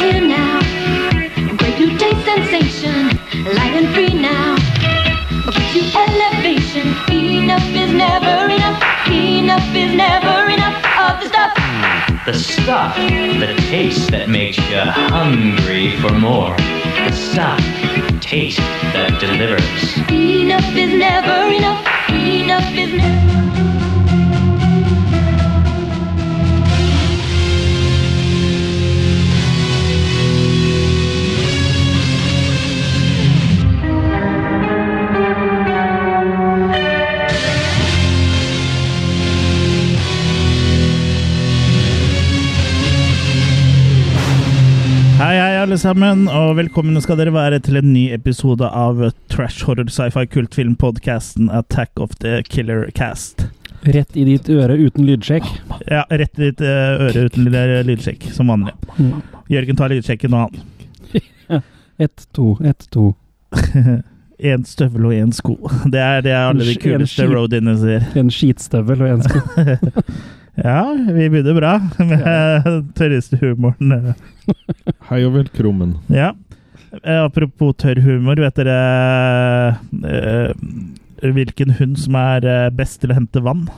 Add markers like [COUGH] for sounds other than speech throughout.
here now. Great new taste sensation, light and free now. Gives you elevation. Enough is never enough. Enough is never enough of the stuff. The stuff, the taste that makes you hungry for more. The stuff, taste that delivers. Enough is never enough. Enough is never. Alle sammen, og velkommen skal dere være til en ny episode av trash horror sci-fi kultfilm-podkasten Attack of the Killer Cast. Rett i ditt øre uten lydsjekk. Ja, rett i ditt eh, øre uten lydsjekk, som vanlig. Mm. Jørgen tar lydsjekken nå, han. [LAUGHS] Ett, to, ett, to. [LAUGHS] Én støvel og én sko. Det er det alle de kuleste roadiene sier. En skitstøvel og én sko. [LAUGHS] Ja, vi begynner bra med [LAUGHS] tørreste humoren. [LAUGHS] Hei og velkommen. Ja. Eh, Apropos tørr humor, vet dere uh, hvilken hund som er eh, best til å hente vann?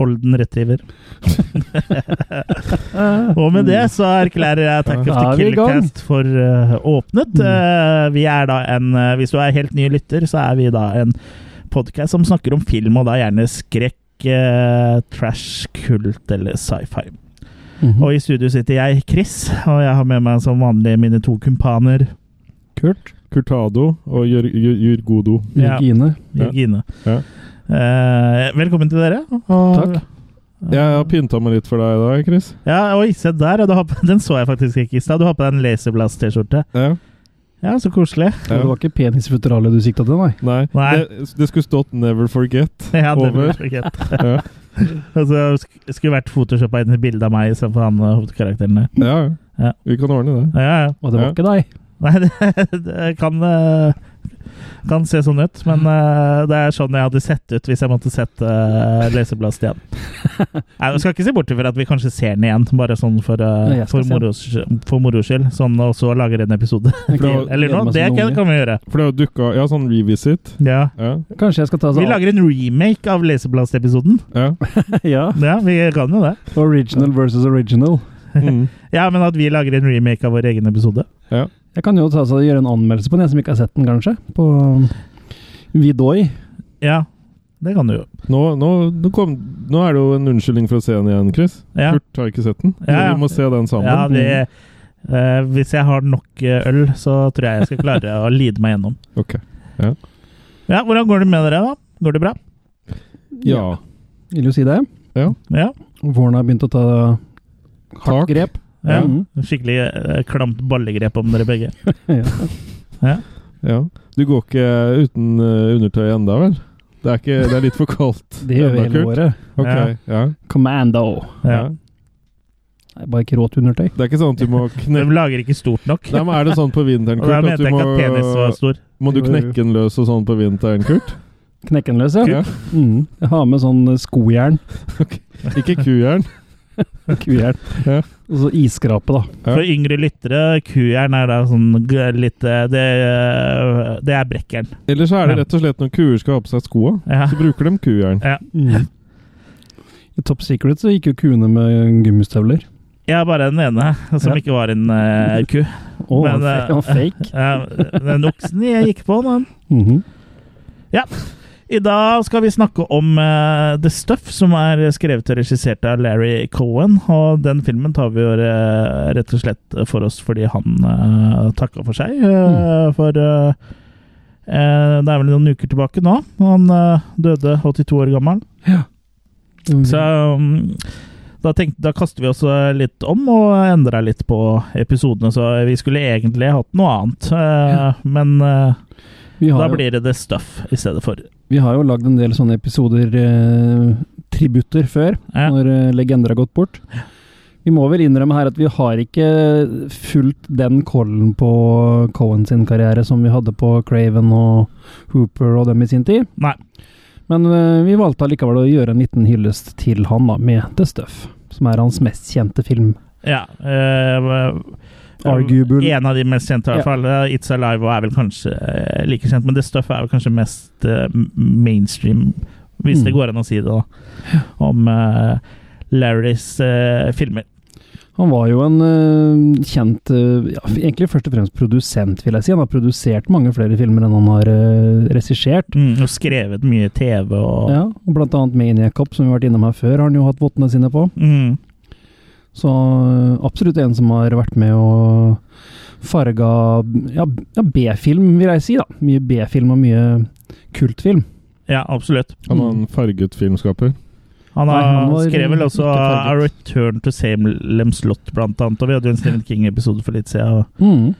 Olden Retriever. [LAUGHS] Og med det så erklærer jeg Attack of the er. Killercast for uh, åpnet. Uh, vi er da en eh, Hvis du er helt ny lytter, så er vi da en podkast som snakker om film, og da gjerne skrekk, eh, trash, kult eller sci-fi. Mhm. Og i studio sitter jeg, Chris, og jeg har med meg som vanlig mine to kumpaner. Kurt. Kurtado og Jurgodo. Jør- Ja. Jørgine. Ja. Jørgine. Ja. Uh, velkommen til dere. Og, Takk. Jeg har pynta meg litt for deg i dag, Chris. Ja, oi, se der. Du har den så jeg faktisk ikke i stad. Du har på deg en Laserblast-T-skjorte. Ja. Ja, så koselig. Ja. Det var ikke penisfutteralet du sikta til, nei? Nei, Nei. Det, det skulle stått 'Never Forget'. [LAUGHS] Ja, det Over. Never forget. [LAUGHS] Ja. [LAUGHS] altså, sk- skulle vært photoshoppa inn et bilde av meg istedenfor han eh, hovedkarakteren der. Ja, Ja. Vi kan ordne det. Ja, ja. Og det var Ja. ikke deg. Nei, det, det kan eh, kan se sånn ut, men uh, det er sånn jeg hadde sett ut hvis jeg måtte sett uh, Laserblast igjen. [LAUGHS] Nei, Jeg skal ikke se bort fra at vi kanskje ser den igjen, bare sånn for, uh, for, moro, skyld. Sånn, og så lager en episode [LAUGHS] til. Eller noe. Det kan, kan vi gjøre. For det har dukka Ja, sånn revisit. Ja. Ja. Kanskje jeg skal ta Vi sånn lager en remake av Laserblast-episoden. ja. [LAUGHS] Ja. Ja, vi kan jo det. Original versus original. Mm. Ja, men at vi lager en remake av vår egen episode. ja. Jeg kan jo ta, så, gjøre en anmeldelse på den, jeg som ikke har sett den, kanskje. På um, Vidoi. Ja, det kan du jo. Nå, nå, nå, kom, nå er det jo en unnskyldning for å se den igjen, Chris. Ja. Kurt har ikke sett den. Ja, ja. Vi må se den sammen. Ja, vi, eh, hvis jeg har nok eh, øl, så tror jeg jeg skal klare å lide meg gjennom. [LAUGHS] Ok. Ja, Hvordan går det med dere, da? Går det bra? Ja. Vil jo si det. Ja. Våren har begynt å ta Tak. hardt grep. Ja. Mhm. Skikkelig eh, klamt ballegrep om dere begge. [LAUGHS] Ja. ja. Du går ikke uten eh, undertøy enda, vel? Det er, ikke, det er litt for kaldt. [LAUGHS] Det gjør vi hele året. Ok, Ja. ja. Commando. Ja. ja. Nei, bare ikke rått undertøy. Det er ikke sånn at du må [LAUGHS] De knekke lager ikke stort nok. Nei, men Er det sånn på vinteren, Og da Kurt, at mente du jeg ikke at penis var må, stor. må du knekke den løs og sånn på vinteren, Kurt? Knekken løs, ja. Ja. Mm. Jeg har med sånn eh, skojern. Ikke kujern. [LAUGHS] Kujern. Ja. Og så isskrape, da. Ja. For yngre lyttere, kujern er da sånn litt eh, Det, eh, det er brekkjern. Eller så er det rett og slett når kuer skal ha på seg skoa, Ja. så bruker de kujern. Ja. Mm. I Top Secret så gikk jo kuene med gummistøvler. Er bare den ene som Ja. ikke var en uh, ku. Oh, Men, uh, fake. [LAUGHS] Ja, den oksen jeg gikk på, den. Mhm. I dag skal vi snakke om uh, The Stuff, som er skrevet og regissert av Larry Cohen. Og den filmen tar vi jo uh, rett og slett for oss fordi han uh, takka for seg. eh, For eh, eh, det er vel noen uker tilbake nå. Han eh, døde 82 år gammel. Ja. Så um, da, tenkte, da kaster vi oss eh, litt om og endra litt på episodene. Så vi skulle egentlig hatt noe annet. Ja. Men eh, da blir det The Stuff i stedet for. vi har jo lagd en del sånne episoder, eh, tributter, før. Ja. Når eh, legender har gått bort. Vi må vel innrømme her at vi har ikke fulgt den kollen på Cohen sin karriere som vi hadde på Craven og Hooper og dem i sin tid. Nei. Men eh, vi valgte allikevel å gjøre en liten hyllest til han da, med The Stuff, som er hans mest kjente film Ja. eh, Arguable. En av de mest kjente, i hvert fall. Eh, It's Alive er vel kanskje eh, like kjent, men det stuffet er vel kanskje mest eh, mainstream, hvis det Mm. går an å si det, da, om eh, Larrys filmer. Han var jo en uh, kjent uh, ja, Egentlig først og fremst produsent, vil jeg si. Han har produsert mange flere filmer enn han har uh, regissert. Mm, og skrevet mye TV og Ja, og blant annet Maniac Cop, som vi har vært innom her før, har han jo hatt vottene sine på. Mm. Så eh, absolutt en som har vært med og farga ja, ja, B-film, vil jeg si. da. Mye B-film og mye kultfilm. ja, absolutt. Han var en farget filmskaper. Han, Nei, har, han skrev vel også A. Return to Salem Slott, blant annet. Og vi hadde jo en Stephen King-episode for litt siden. og- Mm.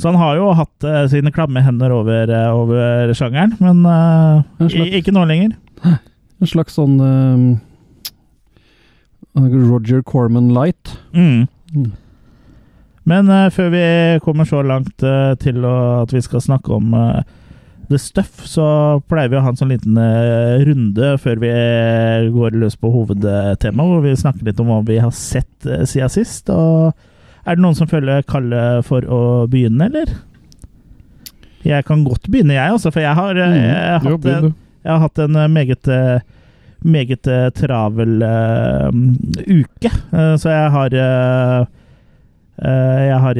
Så han har jo hatt uh, sine klamme hender over, uh, over sjangeren, men uh, slags- ikke nå lenger. En slags sånn Roger Corman Light. Mm. Mm. Men uh, før vi kommer så langt uh, til å, at vi skal snakke om uh, The Stuff, så pleier vi å ha en sånn liten runde før vi går løs på hovedtemaet, hvor vi snakker litt om hva vi har sett siden sist. Og er det noen som føler kallet for å begynne, eller? Jeg kan godt begynne, jeg, altså, for jeg har, Mm. jeg har hatt en, jeg har hatt en meget meget eh, travel eh, uke, Eh, så jeg har Jeg har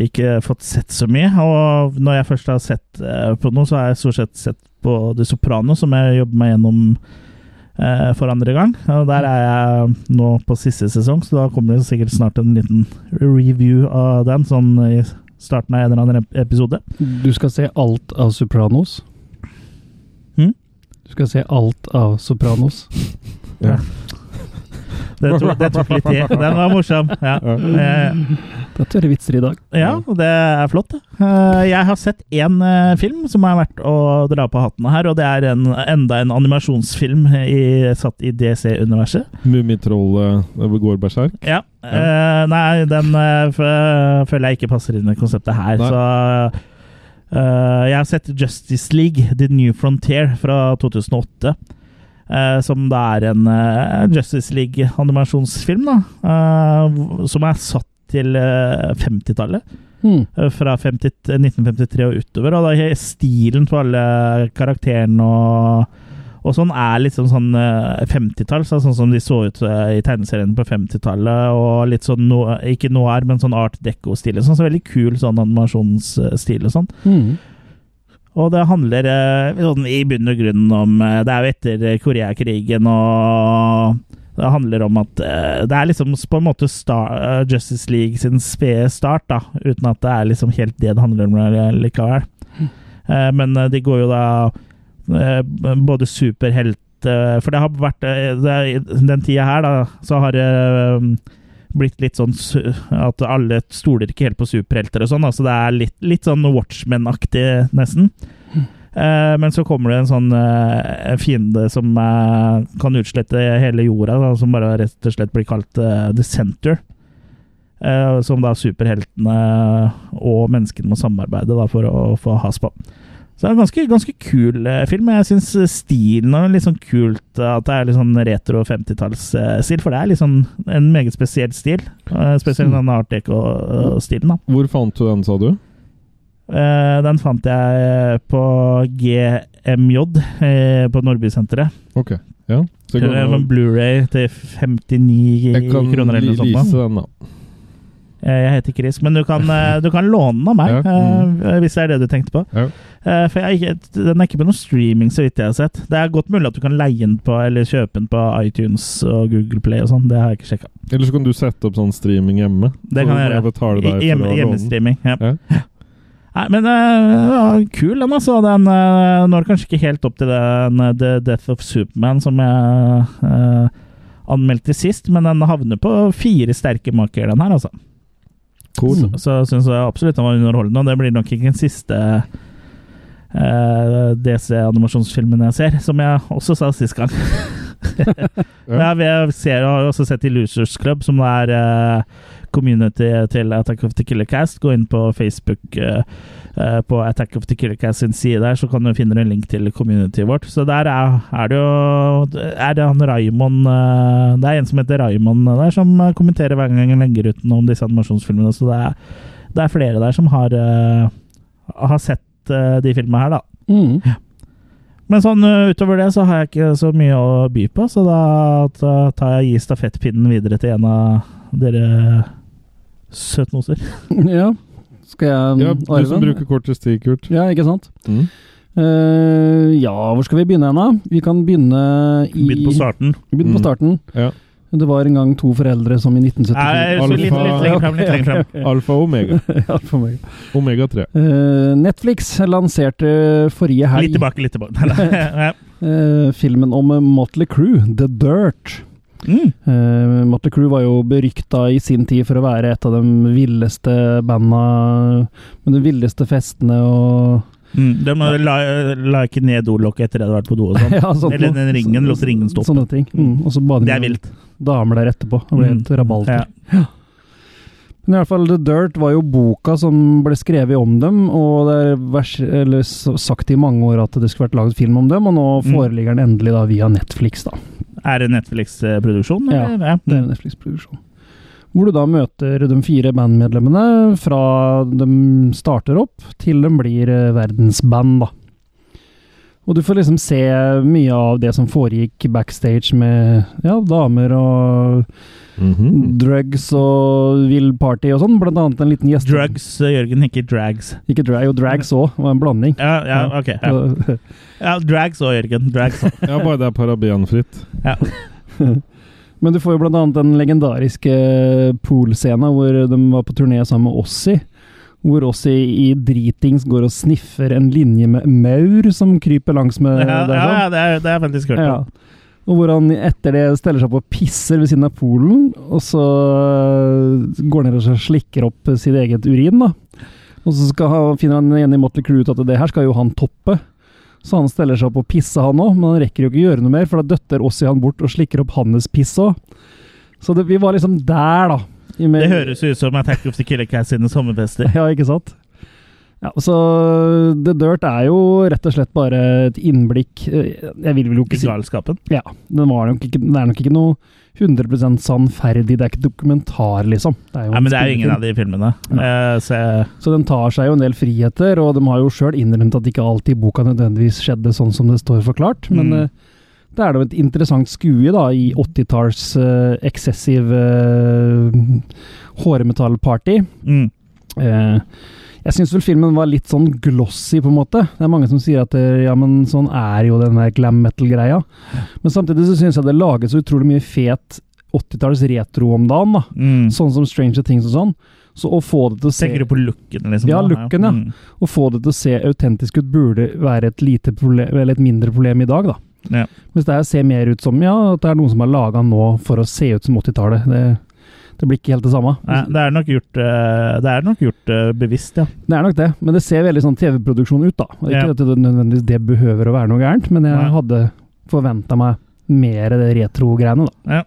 ikke fått sett så mye. Og når jeg først har sett på noe, så har jeg stort sett sett på The Soprano, som jeg jobber meg gjennom for andre gang. Og der er jeg nå på siste sesong, så da kommer det sikkert snart en liten review av den. Sånn i starten av en eller annen episode. Du skal se alt av Sopranos. Du skal se alt av Sopranos. Ja. Det tok, det tok litt tid. Den var morsom. Ja. Ja. Eh, Det er tørre vitser i dag. Ja, det er flott. Eh, Jeg har sett én eh, film som er verdt å dra på hatten her, og det er en, enda en animasjonsfilm i, satt i DC-universet. Mummitrollet uh, går berserk. Ja. Eh, nei, den føler jeg ikke passer inn i konseptet her, Nei. så eh, Jeg har sett Justice League, The New Frontier, fra 2008. Uh, som da er en uh, Justice League-animasjonsfilm, da. eh, som er satt til eh, 50-tallet. Mm. Eh, fra 50, 1953 og utover. Og da er stilen på alle karakterene og, og sånn er litt sånn, sånn eh, 50-tall, så sånn som de så ut eh, i tegneseriene på 50-tallet. Og litt sånn, no, ikke noir, men sånn art deco-stil. Sånn, så veldig kul sånn animasjonsstil og sånn. Mm. Og det handler eh, sånn, i bunn og grunn om Det er jo etter Koreakrigen, og det handler om at Det er liksom på en måte star, Justice League sin spede start, da, uten at det er liksom helt det det handler om likevel. Eh, men de går jo da både superhelt eh, For det har vært eh, den tida her, da, så har det eh, blitt litt sånn at alle stoler ikke helt på superhelter og sånn. Altså det er litt, litt sånn Watchmen-aktig, nesten. Eh, men så kommer det en sånn eh, fiende som eh, kan utslette hele jorda, da, som bare rett og slett blir kalt eh, The Center. Eh, som da superheltene og menneskene må samarbeide da, for å få has på. Så det er en ganske, ganske kul eh, film. Jeg syns stilen er litt sånn kult eh, at det er litt sånn retro 50-tallsstil, for det er liksom en meget spesiell stil. Eh, spesielt den art deco-stilen. da. Hvor fant du den, sa du? Eh, den fant jeg på GMJ på Nordbysenteret. Ok. Ja. Så jeg en Blu-ray til 59 jeg kan kroner eller noe sånt. lease da. den, da. Jeg heter Chris, men du kan, du kan låne den av meg, Ja, mm. hvis det er det du tenkte på. Ja. Eh, For jeg, den er ikke på noen streaming, så vidt jeg har sett. Det er godt mulig at du kan leie den på, eller kjøpe den på iTunes og Google Play og sånn. Det har jeg ikke sjekka. Eller så kan du sette opp sånn streaming hjemme. Det kan jeg gjøre. Hjemme, hjemmestreaming. Ja. Ja. [LAUGHS] Nei, men uh, kul den, altså. Den uh, når kanskje ikke helt opp til den uh, The Death of Superman som jeg eh, anmeldte sist, men den havner på fire sterke maker, den her, altså. Cool. Så, så syns jeg absolutt den var underholdende, og det blir nok ikke den siste eh, DC-animasjonsfilmen jeg ser, som jeg også sa sist gang. [LAUGHS] Ja, vi ser, har også sett i Losers Club, som er uh, community til Attack of the Killer Cast. Gå inn på Facebook eh, på Attack of the Killer Cast sin side der, så kan du finne en link til communityet vårt. Så der er, er det jo Er det han Raymond uh, Det er en som heter Raymond der, som kommenterer hver gang han legger ut noe om disse animasjonsfilmene. Så det er, det er flere der som har, har sett eh, de filmene her, da. Mm. Men sånn uh, utover det så har jeg ikke så mye å by på, så da, da tar jeg gi stafettpinnen videre til en av dere søtnoser. [LAUGHS] Ja. Skal jeg Ja, du som bruker kortest tid, Kurt. Ja, ikke sant? Mm. Uh, ja, hvor skal vi begynne hen, da? Vi kan begynne i Begynn på starten. Vi begynner på Mm. starten. Ja. Det var en gang to foreldre som i Nei, 1974 så litt, litt frem. Litt lenger frem. Alfa og omega. [LAUGHS] For meg. Omega 3. Uh, Netflix lanserte forrige helg Litt tilbake, litt tilbake. [LAUGHS] Eh, filmen om Motley Crew, The Dirt. Mm. Uh, Motley Crew var jo berykta i sin tid for å være et av de villeste banda med de villeste festene og Mm. De la, la ikke ned dolokket etter at de hadde vært på do og sånn. [LAUGHS] Ja, sånt Eller den ringen, lot ringen stoppe. Sånne ting. Mm. Og så bader de Det er vilt. damer der etterpå. Det ble helt Mm. rabalder. Ja. Men i alle fall The Dirt var jo boka som ble skrevet om dem, og det er vers, eller sagt i mange år at det skulle vært laget film om dem, og nå Mm. foreligger den endelig da via Netflix, da. Er det Netflix-produksjon? Ja. Det er Netflix-produksjon. Hvor du da møter de fire bandmedlemmene fra de starter opp til de blir eh, verdensband, da. Og du får liksom se mye av det som foregikk backstage med ja, damer og Mhm. drugs og vill party og sånn. Blant annet en liten gjest... Drugs, eh, Jørgen, ikke drags. Ikke drag, jo drags òg, var en blanding. Ja, ja, ok. Ja, [LAUGHS] ja drags òg, Jørgen. Drags også. Ja, bare det er parabenfritt. Ja. [LAUGHS] Men du får jo annet den legendariske Pool-scena hvor de var på turné sammen med Ossi. Hvor Ossi i dritings går og sniffer en linje med maur som kryper langs med Ja, der ja, sånn. det er, det er faktisk hørt Ja. Og hvor han etter det steller seg opp og pisser ved siden av poolen, og så øh, går ned og slikker opp sitt eget urin, da. Og så han, finner han igjen i Motley Crue ut at det her skal jo han toppe. Så han steller seg opp og pisser, han òg, men han rekker jo ikke gjøre noe mer, for da døtter Ossian bort og slikker opp hans piss òg. Så det, vi var liksom der, da. Det høres ut som Attack of the Killer Cats sine sommerfester. [LAUGHS] ja, ikke sant? Ja, så The Dirt er jo rett og slett bare et innblikk eh, Jeg vil vel jo ikke si galskapen. Ja, den var nok ikke, det er nok ikke noe 100 sannferdig. Det er ikke dokumentar, liksom. Det Nei, men det er jo ingen av de filmene. Eh, så Så den tar seg jo en del friheter, og de har jo sjøl innrømt at ikke alt i boka nødvendigvis skjedde sånn som det står forklart. Men Mm. eh, det er da et interessant skue da, i 80-talls uh, excessive uh, hårmetallparty. mm. Eh, jeg syns vel filmen var litt sånn glossy, på en måte. Det er mange som sier at eh, ja, men sånn er jo den der glam metal-greia. Men samtidig så syns jeg det lages så utrolig mye fet 80-talls retro om dagen, da. Mm. Sånn som Stranger Things og sånn. Så å få det til å se Tenker du på looken, liksom? Ja, looken, ja. Mm. Å få det til å se autentisk ut burde være et lite problem, eller et mindre problem i dag, da. Ja. Hvis det her ser mer ut som ja, at det er noen som har laga nå for å se ut som 80-tallet. Det, blir ikke helt det samme. Nei, det er nok gjort, eh, det er nok gjort eh, bevisst, ja. Det er nok det, men det ser veldig sånn TV-produksjon ut, da. Ikke Ja. at det nødvendigvis det behøver å være noe gærent, men jeg Nei. hadde forventa meg mer det retro-greiene, da. Ja.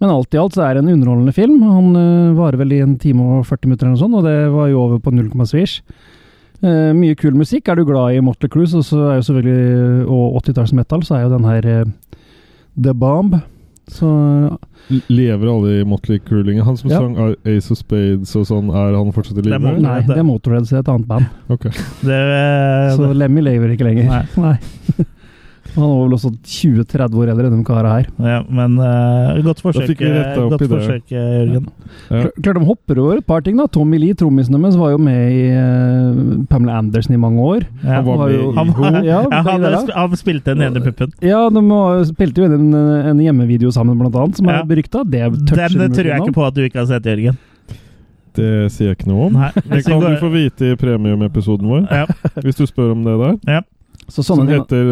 Men alt i alt så er det en underholdende film. Han øh, varer vel i en time og 40 minutter eller noe sånt, og det var jo over på null komma svisj. Eh, mye kul musikk. Er du glad i Motley Cruise og 80-talls metal, så er jo den her uh, The Bomb. Så Lever alle i Motley Crue-lingen? Han som Ja. sang Ace of Spades og sånn, er han fortsatt i er live? Motley. Nei, det er Motorheads i er et annet band. Okay. Det, eh, Så Lemmy lever ikke lenger. Nei. Nei. [LAUGHS] Han var vel også 20-30 år eldre enn de karene her. ja, men uh, godt forsøk, opp godt forsøk eh, Jørgen. Ja. Kl- Klart de hopper over et par ting, da. Tommy Lee, trommisen deres, var jo med i uh, Pamela Andersen i mange år. Ja. Han var var jo- i Han, Ho. [LAUGHS] ja, Ja, han, han spilte den ene puppen. Ja, de var- spilte jo inn en, en hjemmevideo sammen, blant annet, som Ja. er berykta. Det Den tror jeg innom. ikke på at du ikke har sett, Jørgen. Det sier jeg ikke noe om. Nei, Det kan du få vite i premiumepisoden vår, ja, hvis du spør om det der. Så Som sånne Som heter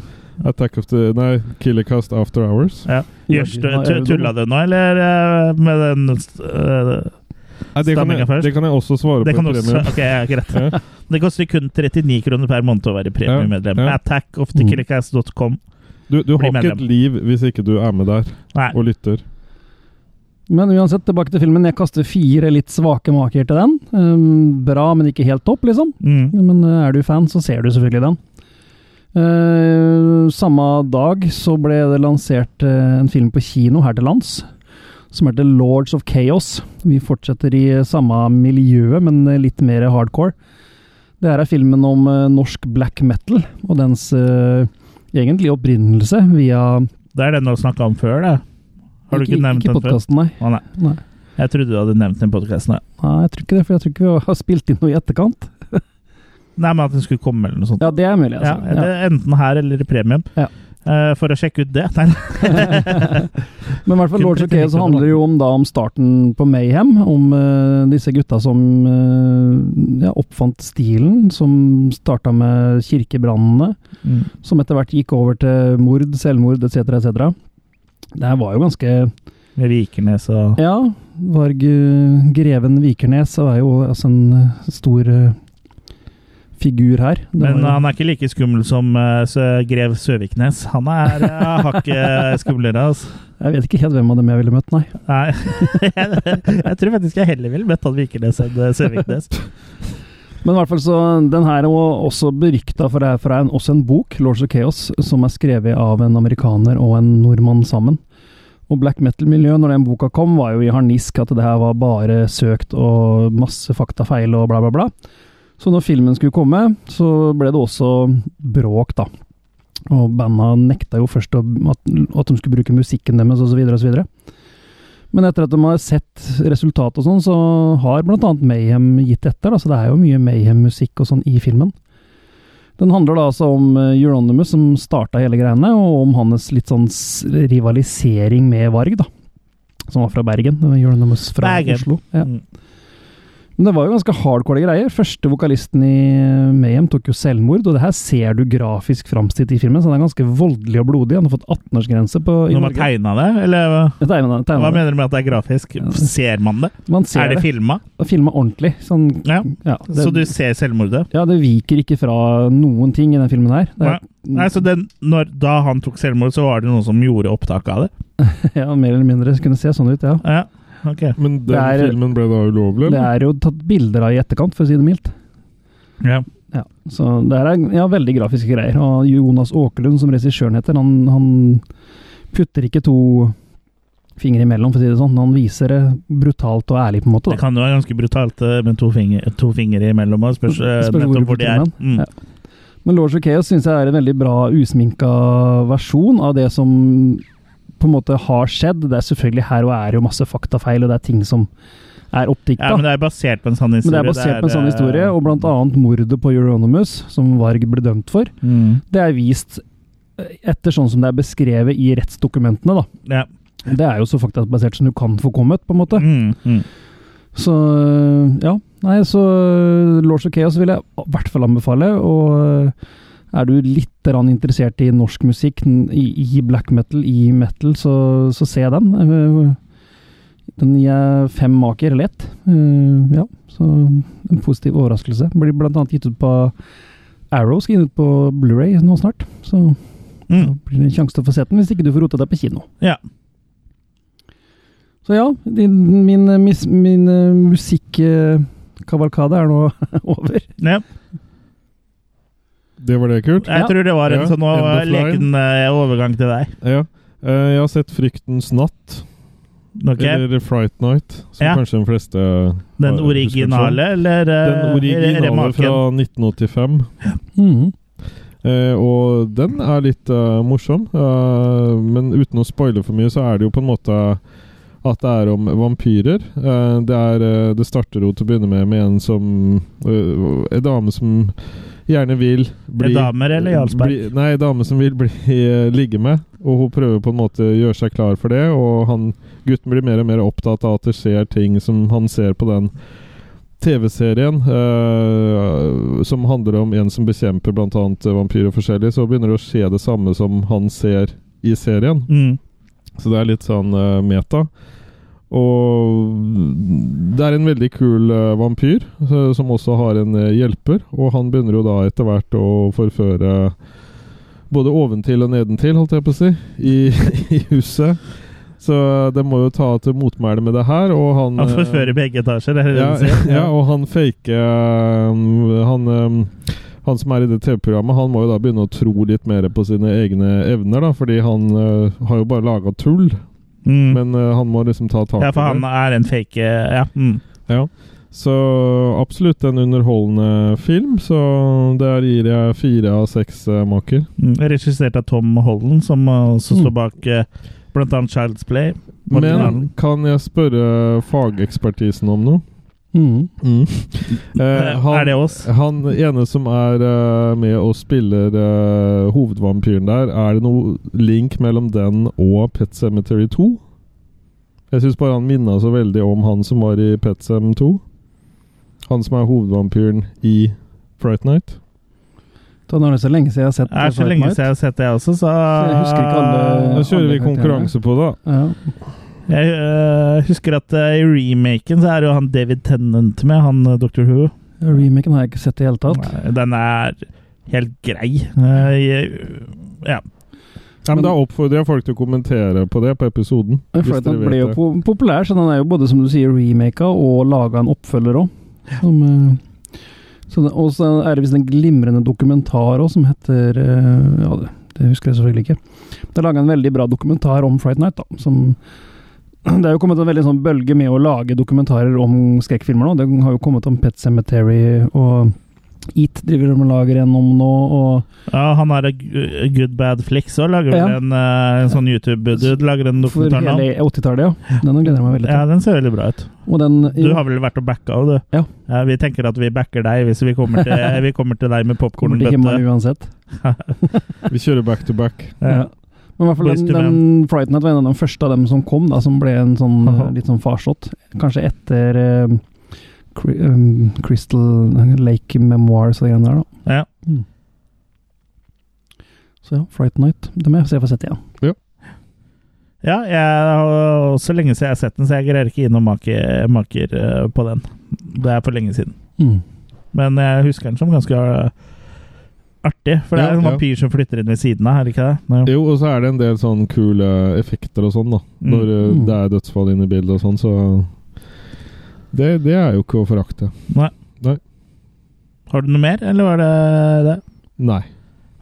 uh, Attack of the Nei, Killercast After Hours. ja. Gjørs du, tulla du nå, eller eh, med den uh, Nei, det, kan jeg, først. det kan jeg også svare Det på kan også, premium. ok, ja, greit. Ja. [LAUGHS] Det koster kun 39 kroner per måned å være premiemedlem. Ja, ja. Attackofthekillercast.com. Du, du har ikke medlem. et liv hvis ikke du er med der Nei. og lytter. Men uansett, tilbake til filmen. Jeg kaster fire litt svake maker til den. Um, bra, men ikke helt topp, liksom. Mm. Men uh, er du fan, så ser du selvfølgelig den. Uh, samme dag så ble det lansert uh, en film på kino her til lands, som heter Lords of Chaos. Vi fortsetter i uh, samme miljø, men litt mer hardcore. Det her er filmen om uh, norsk black metal, og dens egentlige opprinnelse via Det er den du har snakka om før, det. Har du ikke, nevnt ikke den før? Nei. Å, nei. nei. Jeg trodde du hadde nevnt den i podkasten. Nei, jeg tror ikke det, for jeg tror ikke vi har spilt inn noe i etterkant. Nei, men at den skulle komme, eller noe sånt. Ja, det er mulig, Ja, altså. det er enten her eller i premium. Ja. Uh, for å sjekke ut det. Nei, [LAUGHS] Men i hvert fall Lords of Chaos handler jo om, da, om starten på Mayhem. Om uh, disse gutta som uh, ja, oppfant stilen, som starta med kirkebrannene. mm. Som etter hvert gikk over til mord, selvmord etc. etc. Det her var jo ganske Med Vikernes og Ja, Varg Greven Vikernes er jo altså en stor figur her. Det Men var han er ikke like skummel som uh, grev Søviknes. Han er uh, [LAUGHS] hakket skumlere, altså. Jeg vet ikke helt hvem av dem jeg ville møtt, nei. Nei. [LAUGHS] jeg tror faktisk jeg heller ville møtt han Vikernes enn eh, Søviknes. Men i hvert fall så, den her er også berykta for det er, en, også en bok, Lords of Chaos, som er skrevet av en amerikaner og en nordmann sammen. Og black metal-miljøet, når den boka kom, var jo i harnisk at det her var bare søkt og masse faktafeil og bla, bla, bla. Så når filmen skulle komme, så ble det også bråk, da. Og banda nekta jo først at, at de skulle bruke musikken deres, osv., osv. Men etter at de har sett resultatet og sånn, så har annet Mayhem gitt etter. Da, så det er jo mye Mayhem-musikk og sånn i filmen. Den handler da altså om eh, Euronymous som starta hele greiene, og om hans litt sånn rivalisering med Varg, da. Som var fra Bergen. Euronymous fra Bergen. Oslo. Ja. Mm. Men det var jo ganske hardcore greier. Første vokalisten i Mayhem tok jo selvmord, og det her ser du grafisk framstilt i filmen, så den er ganske voldelig og blodig. Han har fått 18-årsgrense på Når man tegna det, eller tegnet- tegnet hva det. mener du med at det er grafisk? Ser man det? Man ser Er det det. filma? Filma ordentlig. Sånn, Ja. ja, det, Så du ser selvmordet? ja, det viker ikke fra noen ting i den filmen her. Er, Nei, så den, når, Da han tok selvmord, så var det noen som gjorde opptak av det? [LAUGHS] ja, mer eller mindre kunne se sånn ut, ja. Ja, ok. Men den er- filmen ble da ulovlig? Det er jo tatt bilder av i etterkant, for å si det mildt. Ja. Ja, så det er ja, veldig grafiske greier. Og Jonas Åkerlund, som regissøren heter, han, han putter ikke to fingre imellom, for å si det sånn. Han viser det brutalt og ærlig, på en måte. Det kan jo være ganske brutalt eh, med to, finger, to fingre imellom. og Spørs, eh, Spørs hvor nettopp du hvor de er. Mm. Ja. Men Lords of Chaos syns jeg er en veldig bra usminka versjon av det som på en måte har skjedd. Det er selvfølgelig her og er jo masse faktafeil, og det er ting som er oppdikta. Ja, men det er basert på en sann Men det er basert på en sånn eh, historie, og blant annet mordet på Euronymous, som Varg ble dømt for, mm. det er vist eh, etter sånn som det er beskrevet i rettsdokumentene, da. Ja. Det er jo så faktabasert som du kan få kommet, på en måte. Mm, mm. Så ja. Nei, så Lords of Chaos vil jeg i hvert fall anbefale. Og er du litt interessert i norsk musikk, i, black metal, i metal, så, så se den. Øh, Den gir fem maker lett. Øh, ja, så en positiv overraskelse. Blir blant annet gitt ut på Arrow, skal ut på Blu-ray nå snart. Så da Mm. blir det en sjanse til å få sett den, hvis ikke du får rota deg på kino. Ja. Så ja, din, min, min, min eh, musikkavalkade er nå [LAUGHS] over. ja. Det var det, Kult? Jeg Ja. tror det var en Ja, sånn leken eh, overgang til deg. Ja. Eh, jeg har sett 'Fryktens natt', Okay. eller 'Fright Night', som Ja. kanskje de fleste Den har- originale, eller eh, Den originale remaken? fra 1985. Mm. Eh, og den er litt uh, morsom, uh, men uten å spoile for mye, så er det jo på en måte at det er om vampyrer. Uh, det, er, det starter jo til å begynne med med en som En dame som gjerne vil bli Damer eller Jarlsberg? Bli, nei, dame som vil bli, eh, ligge med. Og hun prøver på en måte å gjøre seg klar for det. Og han, gutten blir mer og mer opptatt av at det skjer ting som han ser på den TV-serien uh, som handler om en som bekjemper bl.a. vampyrer forskjellig. Så begynner det å skje det samme som han ser i serien. Mm. Så det er litt sånn uh, meta. Og det er en veldig kul eh, vampyr eh, som også har en eh, hjelper. Og han begynner jo da etter hvert å forføre både oventil og nedentil, holdt jeg på å si, i, [LAUGHS] i huset. Så det må jo ta til motmæle med det her, og han Han forfører begge etasjer, det er det ja, du sier? [LAUGHS] ja, og han fake han, han som er i det TV-programmet, han må jo da begynne å tro litt mer på sine egne evner, da, fordi han har jo bare laga tull. Mm. Men uh, han må liksom ta tak ja, for han det. er en fake Ja. Mm. Ja. Så absolutt en underholdende film. Så der gir jeg fire av seks uh, maker. Mm. Regissert av Tom Holland, som også står Mm. bak uh, annet Child's Play. Martin Men Allen. kan jeg spørre fagekspertisen om noe? Mm. Eh, han, er det oss? Han ene som er eh, med og spiller eh, hovedvampyren der, er det noe link mellom den og Pet Cemetery 2? Jeg syns bare han minna så veldig om han som var i Pet Sem 2. Han som er hovedvampyren i Fright Night. Da er det så lenge siden jeg har sett Det er så lenge siden jeg har sett det også, så Jeg husker ikke alle- Da kjører vi konkurranse på det. da. Ja. Jeg øh, husker at øh, i remaken så er jo han David Tennant med, han øh, Dr. Who. Remaken har jeg ikke sett i det hele tatt. Nei, Den er helt grei. Øh, jeg- ja. Ja, men Da oppfordrer jeg folk til å kommentere på det på episoden. Jeg hvis dere den ble vet jo det. po populær, så den er jo både, som du sier, remaka og laga en oppfølger òg. Og så er det visst en glimrende dokumentar òg, som heter eh, Ja, det, det husker jeg selvfølgelig ikke. Det er laga en veldig bra dokumentar om Fright Night, da. Som Det er jo kommet en veldig sånn bølge med å lage dokumentarer om skrekkfilmer nå. Det har jo kommet om Pet Cemetery og Eat driver de og lager en om nå, og ja, han er Good Bad Flicks og lager Ja. en, øh, en sånn YouTube-dude. Lager en for dokumentar nå. hele 80-tallet, ja. Den gleder jeg meg veldig til. Ja, den ser veldig bra ut. Og den Du har vel vært og backa òg, du? Ja. ja. Vi tenker at vi backer deg hvis vi kommer til, [LAUGHS] vi kommer til deg med kommer til himmelen popkornbøtte. uansett. [LAUGHS] Vi kjører back to back. Ja. Men i hvert fall den, den Fright Night var en av de første av dem som kom, da, som ble en sånn Aha. eh, litt sånn farsott. Kanskje etter eh, um, Crystal Lake Memoirs og de greiene der, da. Ja. Mm. Så ja, Fright Night. Det må jeg se få sett igjen. Ja, jeg har så lenge siden jeg har sett den, så jeg greier ikke inn og maker, maker eh, på den. Det er for lenge siden. Mm. Men jeg husker den som ganske eh, artig. For det er en ja. vampyr som flytter inn ved siden av, er det ikke det? Nei. Jo, og så er det en del sånn kule effekter og sånn, da. Mm. Når uh, Mm. det er dødsfall inne i bildet og sånn, så det, det er jo ikke å forakte. Har du noe mer, eller var det det? Nei.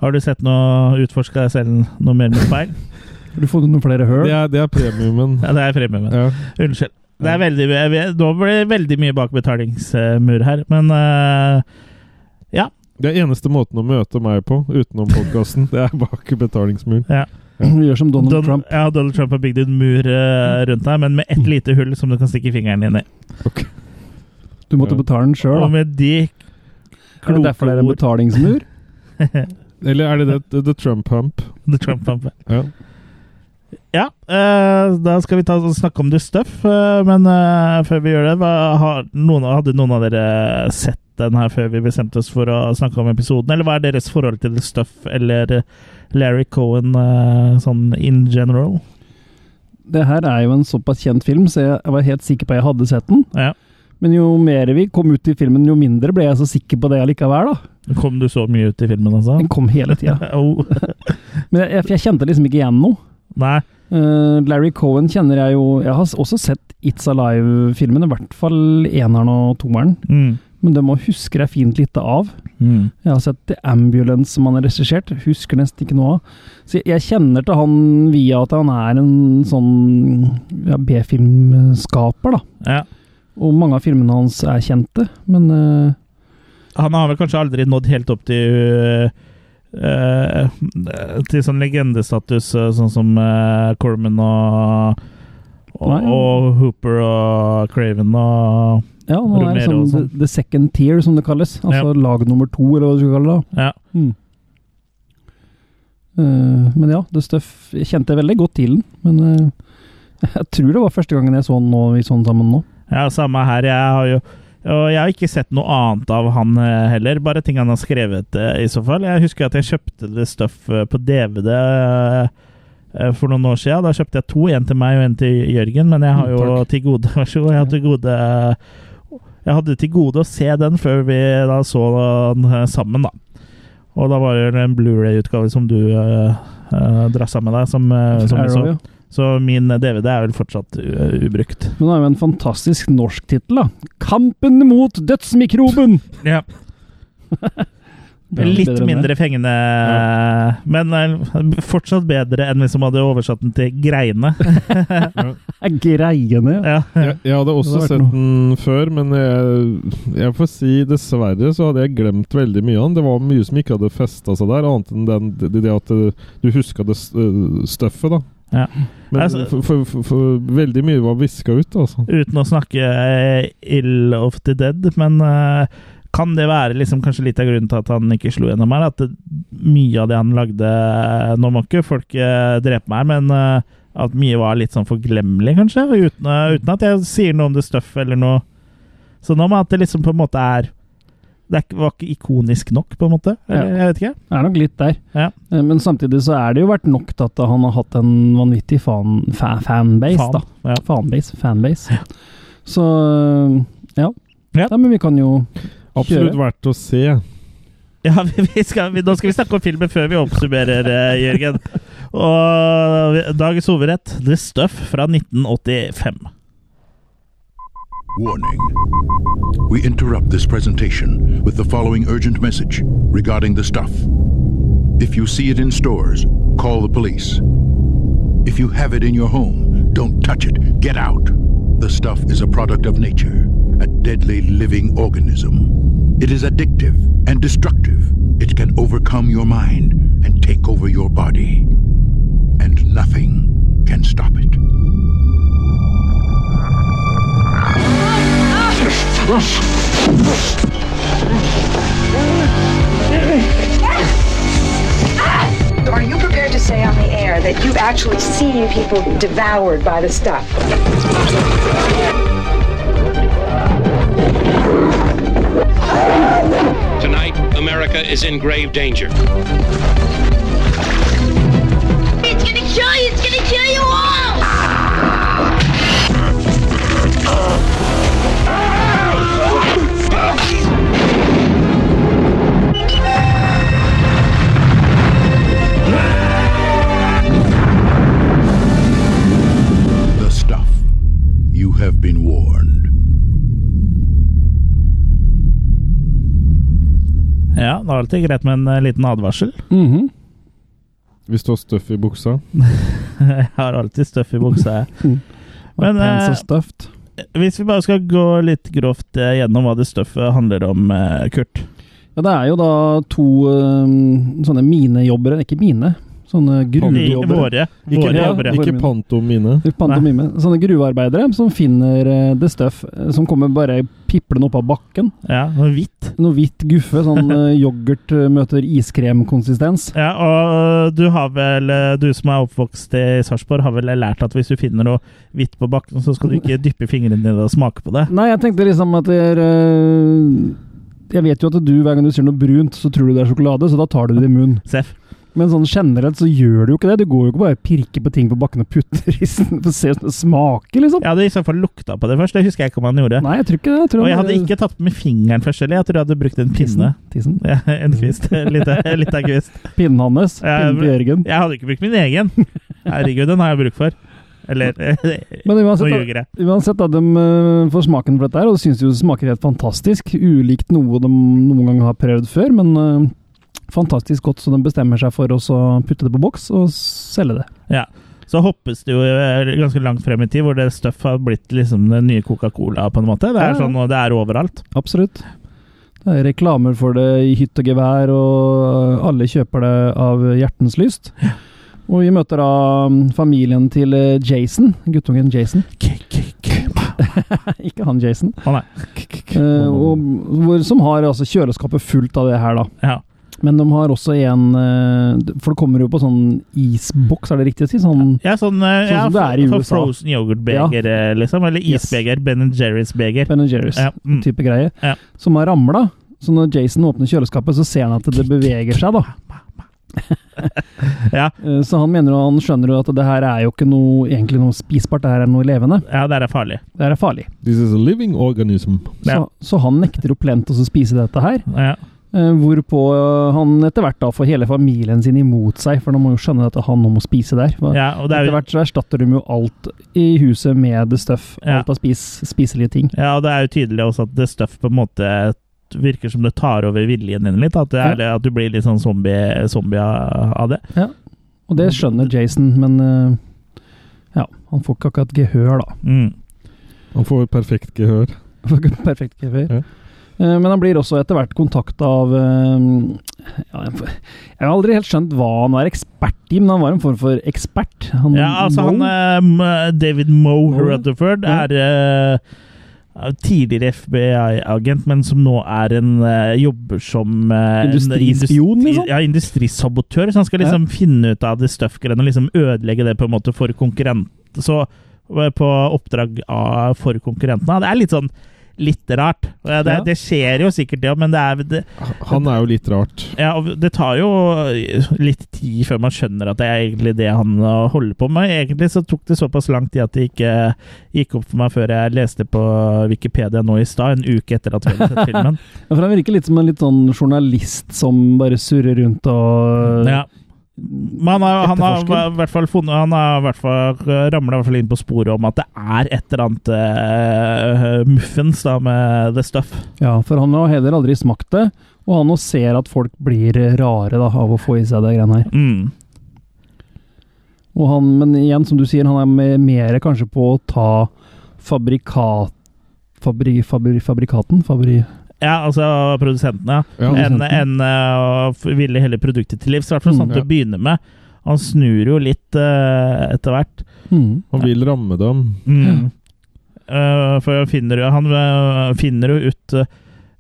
Har du sett noe utforska deg selv noe mer med speil? [LAUGHS] Har du fått noen flere høl? Det er, det er premiumen. Ja, det er premiumen. Ja. Unnskyld. Det er veldig, nå ble det veldig mye bak betalingsmur her, men uh, ja. Det er eneste måten å møte meg på utenom podkasten. Det er bak betalingsmuren. ja. [CLEARS THROAT] Gjør som Donald Don- Trump. Ja, Donald Trump har bygd en mur eh, rundt deg, men med ett [CLEARS THROAT] lite hull som du kan stikke fingeren inn i. Du måtte Ja. betale den sjøl, Og da. med de Er det kloke derfor det er en betalingsmur? [LAUGHS] Eller er det det, the, the Trump hump? The Trump Hump, Ja. Ja, uh, da skal vi ta snakke om det Stuff, uh, men før vi gjør det, hva, har noen, hadde noen av dere sett den her før vi bestemte oss for å snakke om episoden, eller hva er deres forhold til The Stuff eller eh, Larry Cohen eh, sånn in general? Det her er jo en såpass kjent film, så jeg var helt sikker på at jeg hadde sett den. Ja. Men jo mer vi kom ut i filmen, jo mindre ble jeg så sikker på det allikevel, da. Kom du så mye ut i filmen, altså? Den kom hele tida. [LAUGHS] oh. [LAUGHS] Men jeg, jeg kjente liksom ikke igjen noe. Nei. Uh, Larry Cohen kjenner jeg jo Jeg har også sett It's Alive-filmen, i hvert fall eneren og toeren. Mm. Men det må husker jeg fint lite av. Mm. Jeg har sett The Ambulance som han har regissert, husker nesten ikke noe av. Så jeg, jeg kjenner til han via at han er en sånn ja, B-filmskaper, da. Ja. Og mange av filmene hans er kjente, men uh, Han har vel kanskje aldri nådd helt opp til uh, Til sånn legendestatus, sånn som uh, Corman og og, og Hooper og Craven og ja, nå er det sånn the, sånn. the second tier, som det kalles. Altså lag nummer to, eller hva du skal kalle det. Ja. Mm. Uh, men ja, The Stuff Jeg kjente veldig godt til den, men uh, [LAUGHS] jeg tror det var første gangen jeg så den nå, vi så den sammen nå. ja, samme her. Jeg har jo og jeg har ikke sett noe annet av han eh, heller, bare ting han har skrevet i så fall. Jeg husker at jeg kjøpte det stuff på DVD for noen år siden. Da kjøpte jeg to, en til meg og en til Jørgen, men jeg har Mm, jo til gode [LAUGHS] Vær så god. Jeg har til gode Jeg hadde til gode å se den før vi da så den eh, sammen, da. Og da var det en Blu-ray-utgave som du uh, drassa med deg, som, uh, som vi så. ja. Så min DVD er vel fortsatt ubrukt. Men det er jo en fantastisk norsk tittel, da. 'Kampen mot dødsmikroben'! Ja. [LAUGHS] Litt bedre mindre fengende, men eh, fortsatt bedre enn hvis de hadde oversatt den til greiene [LAUGHS] [LAUGHS] Greiene, ja. ja. Jeg, jeg hadde også sett den før, men jeg, jeg får si dessverre så hadde jeg glemt veldig mye av den. Det var mye som ikke hadde festa seg der, annet enn den, det, det at eh, du huska det eh, støffet, da. Ja. Men Altså- for, for, for, for veldig mye var viska ut, altså. Uten å snakke ill of the dead, men eh, kan det være liksom kanskje litt av grunnen til at han ikke slo gjennom her? At det, mye av det han lagde Nå må ikke folk eh, drepe meg, men eh, at mye var litt sånn forglemmelig, kanskje? Uten, eh, uten at jeg sier noe om det stuff eller noe. Så nå med at det liksom på en måte er Det var ikke ikonisk nok, på en måte? Eller, Ja. Jeg vet ikke. Det er nok litt der. Ja. Men samtidig så er det jo vært nok til at han har hatt en vanvittig fan, fa, fanbase, Fan. da. Ja. Fanbase. Fanbase. Så ja. Ja. Men vi kan jo Absolutt Kjøre. verdt å se. Ja, [LAUGHS] vi, vi skal, vi, Nå skal vi snakke om filmen før vi oppsummerer, eh, Jørgen. Og dagens hovedrett, The Stuff fra 1985. Warning. We interrupt this presentation with the following urgent message regarding the stuff. If you see it in stores, call the police. If you have it in your home, don't touch it. Get out. The stuff is a product of nature, a deadly living organism. It is addictive and destructive. It can overcome your mind and take over your body. And nothing can stop it. Are you prepared to say on the air that you've actually seen people devoured by the stuff? Tonight, America is in grave danger. It's gonna kill you! It's gonna kill you all! Det er alltid greit med en eh, liten advarsel. [LAUGHS] Mhm. Hvis du har støff i buksa. Jeg har alltid støff i buksa, jeg. [LAUGHS] Men, eh. Hvis vi bare skal gå litt grovt eh, gjennom hva det støffet handler om, eh, Kurt. Ja, det er jo da to øh, sånne minejobbere Ikke mine, sånne gruvejobbere. våre, Ikke, våre ikke pantomime. Pantomime. Sånne gruvearbeidere som finner uh, det støff eh, som kommer bare piplende opp av bakken. ja. Noe hvitt. Noe hvitt guffe, sånn eh, [LAUGHS] yoghurt eh, møter iskremkonsistens. Ja, og du har vel, eh, du som er oppvokst i Sarpsborg, har vel lært at hvis du finner noe hvitt på bakken, så skal du ikke [LAUGHS] dyppe fingrene dine og smake på det. Nei, jeg tenkte liksom at det er Jeg vet jo at du, hver gang du ser noe brunt, så tror du det er sjokolade, så da tar du det i munnen. Seff. Men sånn generelt så gjør du jo ikke det. Du går jo ikke bare og pirker på ting på bakken og putter i [LAUGHS] for å se hvordan det smaker, liksom. Jeg hadde i så fall lukta på det først, det husker jeg ikke om han gjorde. Nei, jeg tror ikke det. Jeg tror Og jeg hadde ikke tatt med fingeren først heller, jeg tror jeg hadde brukt en pinne. Tissen. Ja, en kvist. [LAUGHS] Litt av kvist. Pinnen hans. Pinnen til Jørgen. Jeg hadde ikke brukt min egen. Herregud, den har jeg bruk for. Eller Men Nå uansett, ljuger jeg. uansett da, de øh, får smaken for dette her, og syns jo det smaker helt fantastisk. Ulikt noe de noen gang har prøvd før, men øh, fantastisk godt, så de bestemmer seg for å putte det på boks og selge det. Ja. Så hoppes det jo eh, ganske langt frem i tid, hvor det stuff har blitt liksom den nye Coca-Cola, på en måte. Det er sånn, og det er overalt. Absolutt. Det er reklamer for det i hytt og gevær, og alle kjøper det av hjertens lyst. Og vi møter da mm, familien til eh, Jason, guttungen Jason. [LAUGHS] Ikke han Jason. Å nei. Eh, og, som har altså kjøleskapet fullt av det her, da. Ja. Men de har også en eh, For det kommer jo på sånn isboks, er det riktig å si? Sånn Ja, sånn, eh, Sånn ja, som det er i USA. frozen yoghurtbeger, ja. liksom. Eller Yes. isbeger. Ben Jerrys beger. Ben Jerry's Ja, mm. type greie. Ja. Som har ramla. Så når Jason åpner kjøleskapet, så ser han at det beveger seg, da. [LAUGHS] Ja, [LAUGHS] Eh, Så han mener og han skjønner jo at det her er jo ikke noe, egentlig noe spisbart, det her er noe levende. ja, det er farlig. Det her er farlig. This is a living organism. Ja. Så, så han nekter jo plent å spise dette her. Ja. Eh, Hvorpå han etter hvert da får hele familien sin imot seg, for de må jo skjønne at han nå må spise der. Ja, og det er Etter hvert så erstatter de jo alt i huset med the stuff. Ja. Alt av spis, spiselige ting. Ja, og det er jo tydelig også at det stuff på en måte virker som det tar over viljen din litt. At, det er, at du blir litt sånn zombie, zombie av det. Ja, Og det skjønner Jason, men eh, ja, han får ikke akkurat gehør, da. Mm. Han får perfekt gehør. Perfekt gehør. Ja. Eh, Men han blir også etter hvert kontakta av eh, ja, Jeg har aldri helt skjønt hva han var ekspert i, men han var en form for ekspert. Han, Ja, altså han Moe. eh, David Moe Moe? Rutherford Ja. er tidligere FBI-agent, men som nå er en jobber som Industrispion, industri- liksom? Ja, industrisabotør. Så han skal liksom finne ut av det stuff-greiene og liksom ødelegge det på en måte for konkurrent. Så på oppdrag av, for konkurrentene. Det er litt sånn litt rart. Det, Ja. det skjer jo sikkert det òg, men det er det, Han er jo litt rart. ja, og det tar jo litt tid før man skjønner at det er egentlig det han uh, holder på med. Egentlig så tok det såpass lang tid at det ikke gikk opp for meg før jeg leste på Wikipedia nå i stad, en uke etter at vi hadde sett filmen. [LAUGHS] Ja, for Han virker litt som en litt sånn journalist som bare surrer rundt og Ja. Men han har, i hvert fall funnet Han har i hvert fall ramla i hvert fall inn på sporet om at det er et eller annet uh, muffens da med the stuff. Ja, for han har heller aldri smakt det, og han nå ser at folk blir rare da, av å få i seg det greiene her. Mm. Og han, men igjen, som du sier, han er me- mer kanskje på å ta fabrikat... Fabri, fabri, fabrikaten? Fabri... Ja, altså produsentene, ja. Enn en, uh, ville hele produktet til livs. I hvert fall sånn Mm, til ja. å begynne med. Han snur jo litt uh, etter hvert. Mm. Han vil ramme dem. Mm. Uh, for han finner, jo- han uh, finner jo ut uh,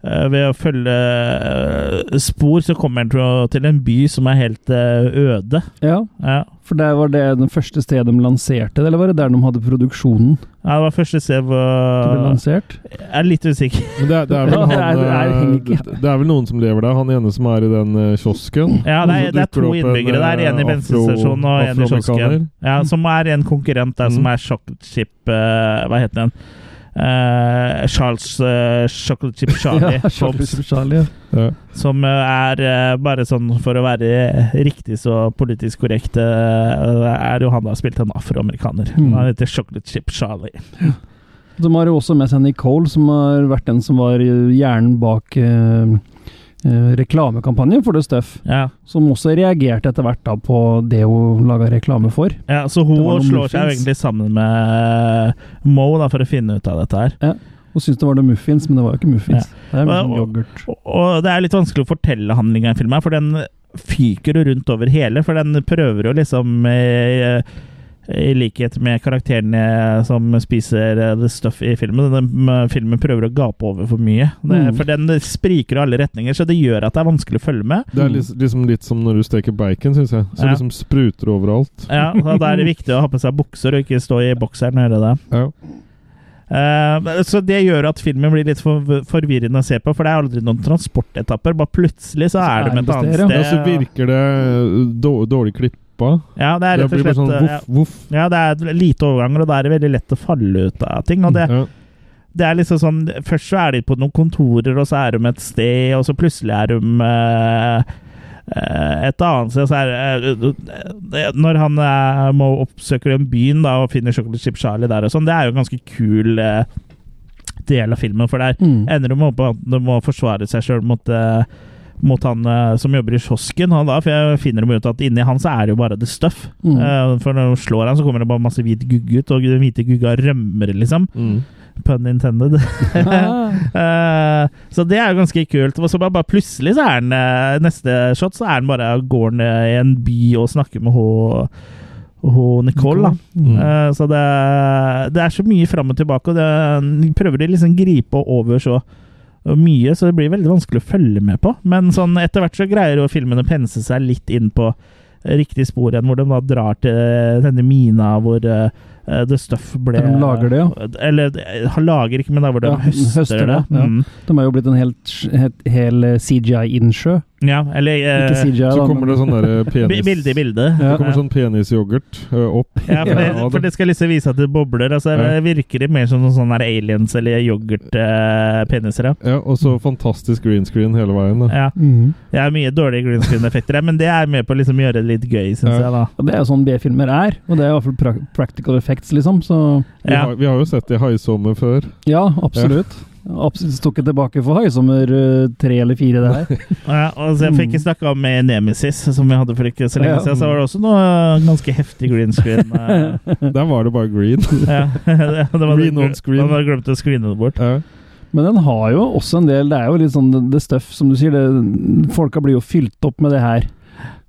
ved å følge uh, spor, så kommer han til- en by som er helt uh, øde. Ja, Ja. for det var det den første stedet de lanserte det, eller var det der de hadde produksjonen Ja, det var første sted det ble hvor lansert? Jeg er litt usikker. Men det er, det er vel [LAUGHS] det han det er- eh, det, det er vel noen som lever der. Han ene som er i den eh, kiosken. Ja, det er, det er to en, innbyggere der. En i eh, bensinstasjonen og en i kiosken. Ja, som er en konkurrent der, som Mm. er Chocolate Chip eh, Hva heter den? Eh, Charles uh, [LAUGHS] Chocolate Chip Charlie. ja, Hobbs, Charlie. Ja. som eh, er bare sånn for å være riktig så politisk korrekt, er jo han da spilt en afroamerikaner. Mm. Han heter Chocolate Chip Charlie. De har jo også med seg Nicole, som har vært den som var hjernen bak eh, eh, reklamekampanjen for The Stuff. Ja. Som også reagerte etter hvert da på det hun laga reklame for. ja, Så hun slår seg egentlig sammen med Mo da, for å finne ut av dette her. Hun syntes det var noe muffins, men det var jo ikke muffins. Det er mye Og- yoghurt. Og- Og det er litt vanskelig å fortelle handlinga i filmen, for den fyker jo rundt over hele. For den prøver jo liksom eh, I likhet med karakterene som spiser eh, the stuff i filmen. Den eh, filmen prøver å gape over for mye. Det, Mm. For den spriker i alle retninger, så det gjør at det er vanskelig å følge med. Det er liksom litt som når du steker bacon, syns jeg. Så Ja. liksom spruter overalt. Ja, og Da er det viktig å ha på seg bukser og ikke stå i bokseren og gjøre det. Ja. Uh, så det gjør at filmen blir litt for, forvirrende å se på, for det er aldri noen transportetapper. Bare plutselig så er Så de er et annet sted, ja. så virker det dårlig då- dårlig. Ja, det er rett og slett sånn eh, ja. voff, voff. Ja, det er lite overganger, og da er det veldig lett å falle ut av ting. Og det, Ja. det er liksom sånn Først så er de på noen kontorer, og så er de et sted, og så plutselig er de uh, eh, et annet sted. Så er, det- eh, når han uh, må oppsøke den byen da, og finner Chocolate Chip Charlie der og sånn, det er jo en ganske kul del av filmen, for der Mm. ender de opp å at de må forsvare seg sjøl mot, eh, mot han eh, som jobber i kiosken. Og da for jeg finner ut at inni han så er det jo bare the stuff. Mm. Uh, for når de slår han, så kommer det bare masse hvit gugge ut, og den hvite gugga rømmer, liksom. Mm. Pun intended. uh, [LAUGHS] så det er jo ganske kult. Og så bare, bare plutselig så er han uh, Neste shot så er han bare går han eh, i en by og snakker med henne. Nicole, Nicole, da. Mm. Eh, så det, det er så mye fram og tilbake, og det, de prøver de liksom gripe over så mye, så det blir veldig vanskelig å følge med på. Men sånn etter hvert så greier jo filmen å pense seg litt inn på riktig spor igjen, hvor de da drar til denne mina hvor eh, The Stuff ble de lager det, ja. Eller han lager ikke, men da hvor de Ja, høster, høster det. det, ja. Mm. De er jo blitt en helt, helt, hel CGI-innsjø. Ja, eller Ikke eh, CGI, Så da. kommer det sånn derre [LAUGHS] penis... bilde i bilde. Ja. Det kommer sånn penisyoghurt opp. Ja, for det, for det skal liksom vise at det bobler. Altså, Ja. det Virker det mer som noen sånne aliens eller yoghurtpeniser. Eh, Ja, og så fantastisk green screen hele veien. Da. ja. Mm. Det er mye dårlige green screen-effekter, her, men det er med på å liksom gjøre det litt gøy, syns Ja. jeg. da. Og Det er jo sånn B-filmer er, og det er i hvert fall pra practical effects, liksom. Så Vi, Ja. har, vi har jo sett det i Haisommer før. ja, absolutt. Absolutt tok jeg tilbake for Haisommer eh, tre eller fire, det her. [LAUGHS] Ja, altså jeg fikk ikke snakka om eh, Nemesis, som vi hadde for ikke så lenge Ja. siden. Så var det også noe eh, ganske heftig green screen. [LAUGHS] eh, Der var det bare green. [LAUGHS] ja. det, det var, Green on screen. Man hadde glemt å screene det bort. Ja. Men den har jo også en del Det er jo litt sånn det, det stuff, som du sier. Det, folka blir jo fylt opp med det her.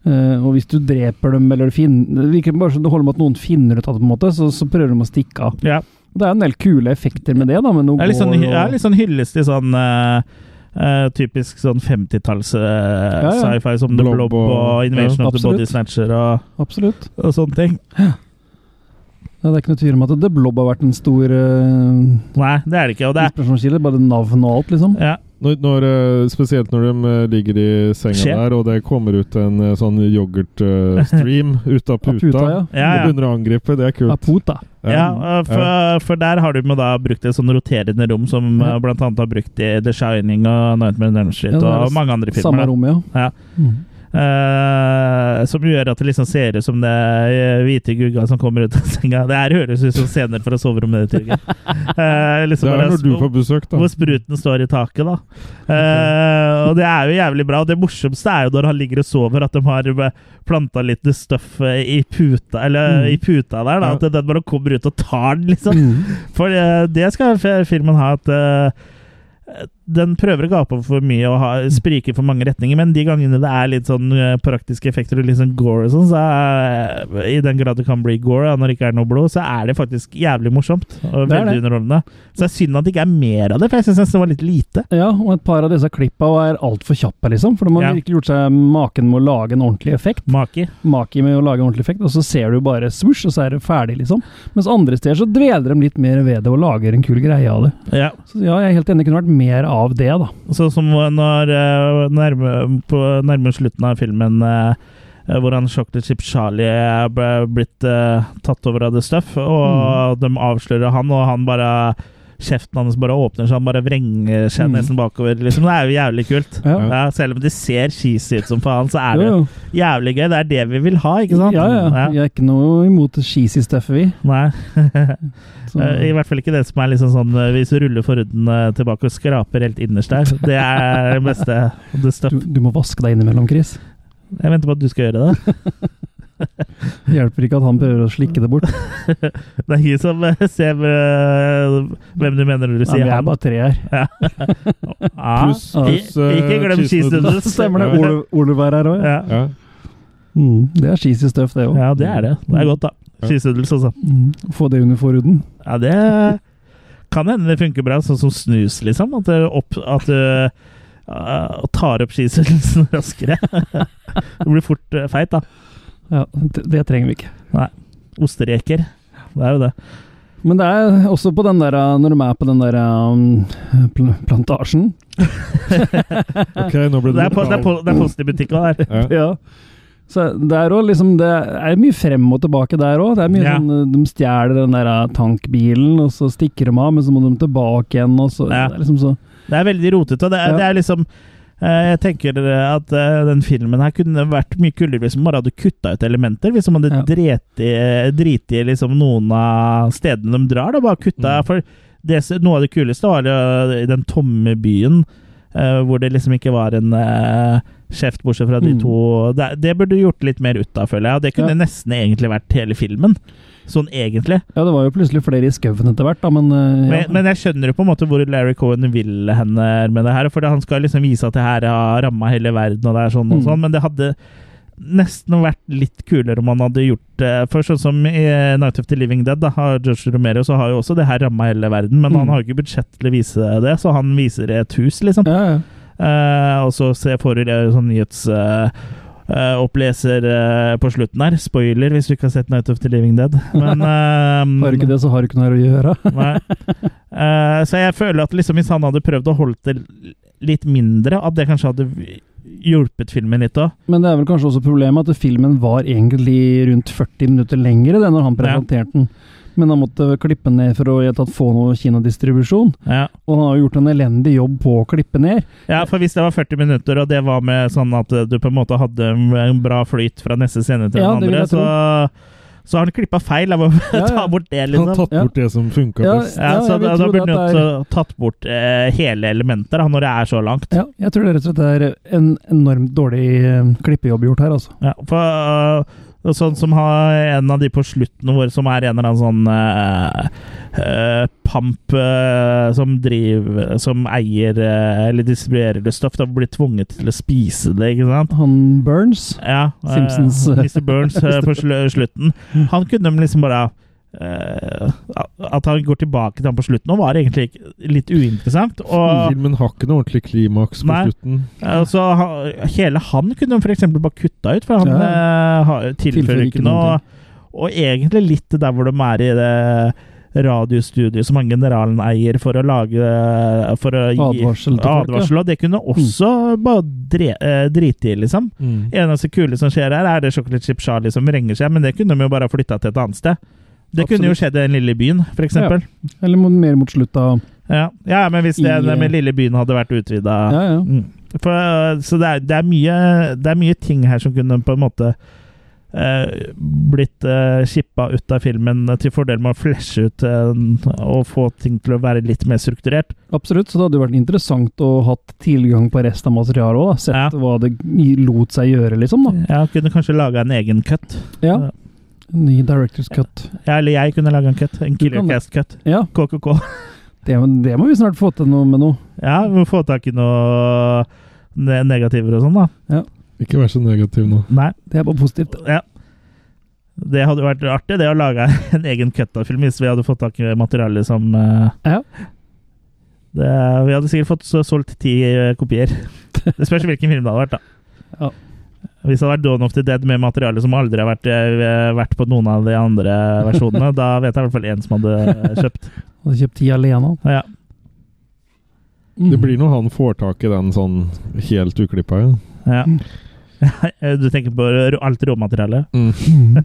Eh, og hvis du dreper dem, eller finner Det virker bare som det holder med at noen finner ut av det, på en måte, så, så prøver de å stikke av. Ja. Det er en del kule effekter med det, da. Med noe Det er litt sånn, litt sånn hyllest til sånn uh, uh, typisk sånn 50-talls eh, ja. sci-fi som The Blob Blob og- og Invasion ja, of the Body. Snatcher og, og sånne ting. Ja, det er ikke noe tvil om at The Blob har vært en stor uh, Nei, det er det ikke. Og det er. Bare navn og alt, liksom. ja, Når, når, eh, spesielt når de eh, ligger i senga Skje. der, og det kommer ut en eh, sånn yoghurtstream [LAUGHS] ut av puta, puta, ja. Ja, og begynner å angripe, det er kult. Aputa. Ja, for, for der har de med da brukt et sånn roterende rom som Ja. bl.a. har brukt i The Shining og Nightmare on Elm Street og mange andre filmer. Samme rom, ja. Ja. Mm. Eh, som gjør at det liksom ser ut som det er eh, hvite gugga som kommer ut av [LAUGHS] senga. Det her høres ut som scener fra soverommet ditt, Jørgen. Uh, liksom Det er når du får besøk, da. Hvor spruten står i taket, da. Eh, og det er jo jævlig bra. Og det morsomste er jo når han ligger og sover, at de har planta litt stuff eh, i puta Eller Mm. i puta der. da. At den bare kommer ut og tar den, liksom. Mm. For eh, det skal filmen ha at eh, den prøver å gape for mye og ha, spriker for mange retninger, men de gangene det er litt sånn eh, praktiske effekter og litt sånn gore og sånn, så er, i den grad det kan bli gore når det ikke er noe blod, så er det faktisk jævlig morsomt og veldig det. underholdende. Så det er synd at det ikke er mer av det, for jeg syns det var litt lite. Ja, og et par av disse klippa er altfor kjappe, liksom. For de har Ja. virkelig gjort seg maken med å lage en ordentlig effekt. Maki. Maki med å lage en ordentlig effekt, og så ser du bare swoosh, og så er det ferdig, liksom. Mens andre steder så dveler de litt mer ved det og lager en kul greie av det. Ja. Så ja, jeg er helt enig, det kunne vært mer av det, da. Sånn som når eh, nærme, på nærme slutten av filmen eh, eh, hvor han Chocolate Chip Charlie ble- blitt uh, tatt over av The Stuff, og de avslører han, og han bare Kjeften hans bare åpner seg, han bare vrenger seg Mm. nesten bakover. Liksom. Det er jo jævlig kult. Ja. Ja, selv om det ser cheesy ut som faen, så er det Jo, jævlig gøy. Det er det vi vil ha, ikke sant? Ja, ja. Jeg er ikke noe imot cheesy stuff, vi. Nei. [LAUGHS] Så, Eh, I hvert fall ikke det som er liksom sånn eh, Hvis du ruller forhuden eh, tilbake og skraper helt innerst der. Det er det beste. [LAUGHS] Du, du må vaske deg innimellom, Chris. Jeg venter på at du skal gjøre det. [LAUGHS] [LAUGHS] Hjelper ikke at han prøver å slikke det bort. [LAUGHS] Det er ingen som eh, ser eh, hvem du mener når du sier vi er bare tre her. [LAUGHS] Ja. Pluss pluss, I- Ikke eh, glem skistudioet. Stemmer det. Ole- Oliver er her òg, ja. Ja. Mm, det er cheesy stuff, det òg. ja, det er det. Det er godt, da. Ja. Altså. Mm, få det under forhuden. Ja, det kan hende det funker bra, sånn som snus, liksom. At du, opp, at du uh, tar opp cheese raskere. det blir fort uh, feit, da. Ja, det, det trenger vi ikke. Nei. Ostereker. Det er jo det. Men det er også på den der Når de er på den der um, pl plantasjen [LAUGHS] Ok, nå ble Det er, på, det er, på, det er Post i butikken der. Ja. Ja. Så det er også liksom Det er mye frem og tilbake der òg. Det Ja. sånn uh, De stjeler den der tankbilen, og så stikker de av, men så må de tilbake igjen, og så Ja. Det er liksom så Det er veldig rotete. Det, er- Ja. det er liksom eh, Jeg tenker at eh, den filmen her kunne vært mye kulere hvis man bare hadde kutta ut elementer. Hvis man hadde Ja. driti i liksom noen av stedene de drar. Da, bare kutta, Mm. for det, Noe av det kuleste var jo i den tomme byen, eh, hvor det liksom ikke var en kjeft, bortsett fra de Mm. to det, det burde gjort litt mer ut av, føler jeg. Og det kunne Ja. nesten egentlig vært hele filmen. Sånn egentlig. Ja, det var jo plutselig flere i skauen etter hvert, da, men uh, ja. Men, men jeg skjønner jo på en måte hvor Larry Cohen vil henne med det her. For han skal liksom vise at det her har ramma hele verden, og det er sånn og Mm. sånn. Men det hadde nesten vært litt kulere om han hadde gjort det For sånn som i Night of the Living Dead, da, har George Romero, så har jo også det her ramma hele verden. Men Mm. han har jo ikke budsjett til å vise det, så han viser et hus, liksom. ja, ja. Eh, og så ser får du eh, sånn nyhets... eh, eh, oppleser uh, på slutten her. Spoiler hvis du ikke har sett Night of the Living Dead. Men uh, [LAUGHS] Har du ikke det, så har du ikke noe her å gjøre. [LAUGHS] Så jeg føler at liksom hvis han hadde prøvd å holde det litt mindre, at det kanskje hadde hjulpet filmen litt òg. Men det er vel kanskje også problemet at filmen var egentlig rundt 40 minutter lengre det når han presenterte den. Men han måtte klippe ned for å tatt få noe kinodistribusjon. Ja. Og han har gjort en elendig jobb på å klippe ned. ja, for hvis det var 40 minutter, og det var med sånn at du på en måte hadde en bra flyt fra neste scene til Ja, den andre, så, så har han klippa feil. Jeg må [LAUGHS] Ja, ja. ta bort det, Han har tatt tatt Ja. bort det som funka Ja, best. Ja, Ja, så da, da burde han du er- tatt bort eh, hele elementer når det er så langt. Ja, jeg tror det rett og slett er en enormt dårlig eh, klippejobb gjort her, altså. Ja, for øh, Sånn som har en av de på slutten vår, som er en eller annen sånn uh, uh, pamp uh, som driver Som eier eller distribuerer det stoff, da blir tvunget til å spise det, ikke sant? Han Burns Ja. Simpsons, Mr. Burns på slutten. [LAUGHS] Han kunne liksom bare øh, At han går tilbake til han på slutten, og var egentlig litt uinteressant. Og Filmen har ikke noe ordentlig klimaks på Nei. slutten. Altså, hele han kunne eksempel bare kutta ut, for han Ja. eh, tilfører ikke noe. Og egentlig litt der hvor de er i det radiostudioet som han generalen eier for å lage For å gi Advarsel advarsel, og det kunne også bare dre, eh, drite i, liksom. Mm. Eneste kule som skjer her, er det Chocolate Chip Charlie som ringer seg, men det kunne de jo bare flytta til et annet sted. Det kunne jo skjedd i den lille byen, for eksempel. Eller mer mot slutt av Ja. ja, men hvis det, I, med eh, lille byen hadde vært utvida Ja, ja. Mm. For, øh, så det er, det, er mye, det er mye ting her som kunne på en måte eh, blitt skippa eh, ut av filmen til fordel med å flashe ut eh, og få ting til å være litt mer strukturert. Absolutt, så det hadde jo vært interessant å hatt tilgang på resten av materialet òg. Sett Ja. hva det lot seg gjøre, liksom. da. Ja, kunne kanskje laga en egen cut. Ja. Ny Directors Cut. Ja, eller jeg kunne laga en cut. En Killer Cast. Killercast-cut. Ja, KKK. [LAUGHS] det, det må vi snart få til noe med noe. Ja, vi må få tak i noe ne- negativer og sånn, da. Ja. Ikke vær så negativ nå. Nei. Det er bare positivt. Ja. Det hadde vært artig, det å lage [LAUGHS] en egen cut av film, hvis vi hadde fått tak i materiale som eh, Ja. det, Vi hadde sikkert fått solgt ti eh, kopier. [LAUGHS] Det spørs hvilken film det hadde vært, da. Ja. Hvis det hadde vært Dawn of the Dead med materiale som aldri har vært, eh, vært på noen av de andre versjonene, [LAUGHS] da vet jeg i hvert fall én som hadde kjøpt. Hadde kjøpt ti alene. Ja. Mm. Det blir når han får tak i den sånn helt uklippa. Ja. ja. [LAUGHS] Du tenker på alt råmaterialet? Mm.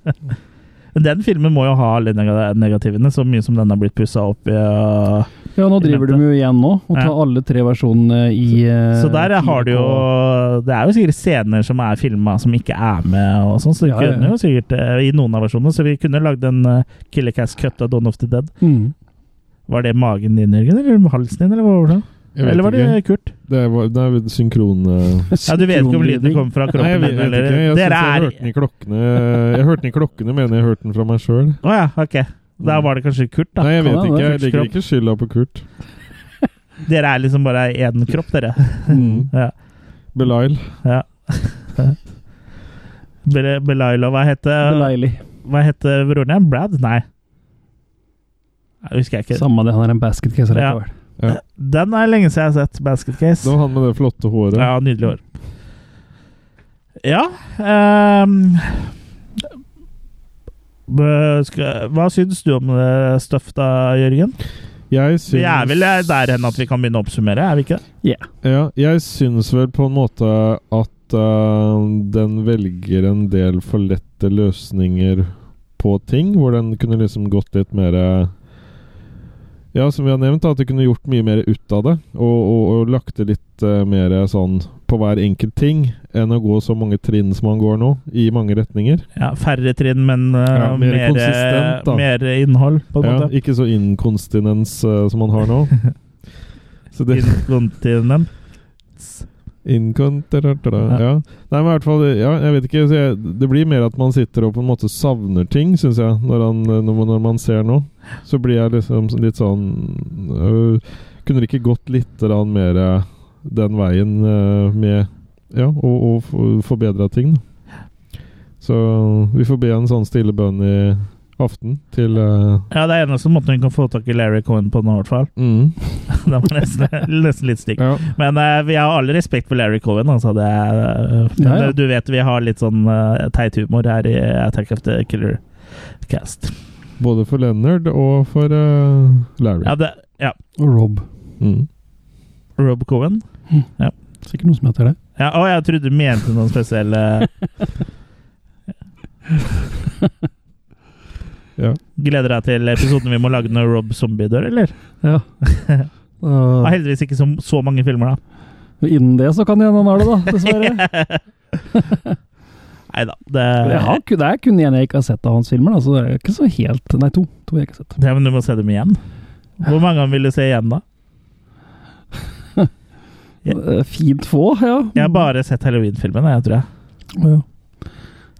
[LAUGHS] Den filmen må jo ha alle negativene, så mye som den har blitt pussa opp i. og- Ja, nå driver de jo igjen nå, og tar Ja. alle tre versjonene i Så, Så der har du jo Det er jo sikkert scener som er filma som ikke er med, og sånn, så Ja, kunne jo sikkert eh, I noen av versjonene, så vi kunne lagd en uh, Killercast cut av Dawn of the Dead. Mm. Var det magen din, Jørgen, eller halsen din, eller hva var det? Eller var det ikke. Kurt? Det var, det er synkron... Uh, Ja, Du vet ikke om lyden kommer fra Nei, kroppen jeg vet, jeg vet eller ikke. Jeg, jeg er hørte den i klokkene Jeg hørte den i klokkene, mener jeg hørte den fra meg sjøl. Å ja, ok. Da var det kanskje Kurt, da. Nei, jeg vet ikke. Jeg legger ikke skylda på Kurt. [LAUGHS] Dere er liksom bare én kropp, dere. Mm. [LAUGHS] ja. Belial. ja. [LAUGHS] Be Belial, og hva heter Belaili. Hva heter broren din? Brad? Nei. Jeg husker jeg ikke. Samme det, han er en basketcase Ja. Ja. Den er lenge siden jeg har sett. Basketcase. Det var han med det flotte håret. Ja, nydelig hår. Ja ehm, skal, Hva syns du om det Stuff, da, Jørgen? Jeg syns Vi er vel der hen at vi kan begynne å oppsummere, er vi ikke det? Ja, jeg syns vel på en måte at uh, den velger en del for lette løsninger på ting, hvor den kunne liksom gått litt mer Ja, som vi har nevnt, at de kunne gjort mye mer ut av det, og, og, og lagt det litt uh, mer sånn på hver enkelt ting, enn å gå så mange trinn som man går nå, i mange retninger. Ja, Færre trinn, men uh, Ja, mer mer, mer innhold, på en Ja, måte. ikke så inkontinens uh, som man har nå. [LAUGHS] inkontinens? Inkontinent, Ja. Nei, men i hvert fall Ja, jeg vet ikke. Så jeg, det blir mer at man sitter og på en måte savner ting, syns jeg, når, han, når, man ser noe. Så blir jeg liksom litt sånn øh, Kunne det ikke gått litt mer øh, den veien øh, med Ja, og, og forbedra ting, da. Så vi får be en sånn stille bønn i aften til uh... Ja, det er eneste måten vi kan få tak i Larry Cohen på nå, i hvert fall. mm, [LAUGHS] Det var nesten, nesten litt stygt. Ja. Men uh, vi har alle respekt for Larry Cohen. Altså, det er, uh, Ja, ja. Du vet vi har litt sånn uh, teit humor her i Attack of the Killer Cast. Både for Leonard og for Larry. Ja, det, ja. Og Rob. Mm. Rob Cohen. Sikkert noen som heter det. Ja, å, jeg trodde du mente noen spesielle [LAUGHS] Ja. Gleder deg til episoden vi må lage når Rob Zombie dør, eller? Ja. [LAUGHS] Uh, Og heldigvis ikke så, så mange filmer, da. innen det så kan det hende han har det, da. Dessverre. [LAUGHS] Nei da. Det, det er kun én jeg ikke har sett av hans filmer, da, så det er ikke så helt Nei, to. To jeg ikke har sett. Ja, men du må se dem igjen. Hvor mange vil du se igjen, da? Eh, Fint få, ja. Jeg har bare sett Halloween-filmen, jeg tror jeg.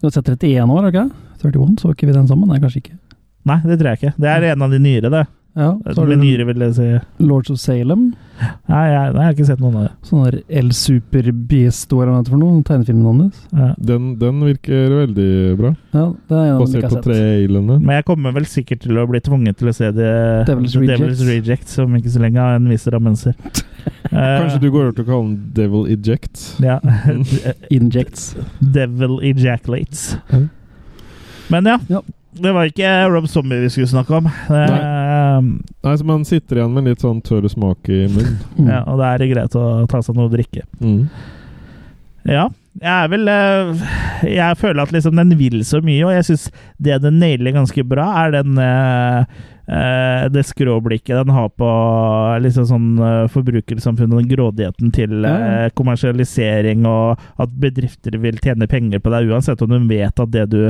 Du har sett 31 år, ikke? 31, så ikke vi den sammen? Nei, kanskje ikke. Nei, det tror jeg ikke. Det er en av de nyere, det. Ja, så Med nyere vil jeg si Lords of Salem. Nei, jeg, nei, jeg har ikke sett noen av det. Sånn der El Super Beast, hva er det for noe. Tegnefilmen hans. Ja. Den, den virker veldig bra. Ja, det er en Basert på tre trailene. Men jeg kommer vel sikkert til å bli tvunget til å se det Devil's Devil's Rejects. som ikke så lenge, har en viss rammenser. [LAUGHS] Eh, Kanskje du går over til å kalle den Devil Eject? Ja. [LAUGHS] Injects. Devil ejaculates. Men ja. Ja. Det var ikke Rob Zombie vi skulle snakke om. Det, Nei, så Man sitter igjen med litt sånn tørr smak i munnen. Mm. ja, og da er det greit å ta seg noe å drikke. Mm. Ja. Jeg er vel eh, Jeg føler at liksom den vil så mye, og jeg syns det den nailer ganske bra, er den eh, eh, det skråblikket den har på liksom sånn forbrukersamfunnet, den grådigheten til kommersialisering, og at bedrifter vil tjene penger på deg, uansett om de vet at det du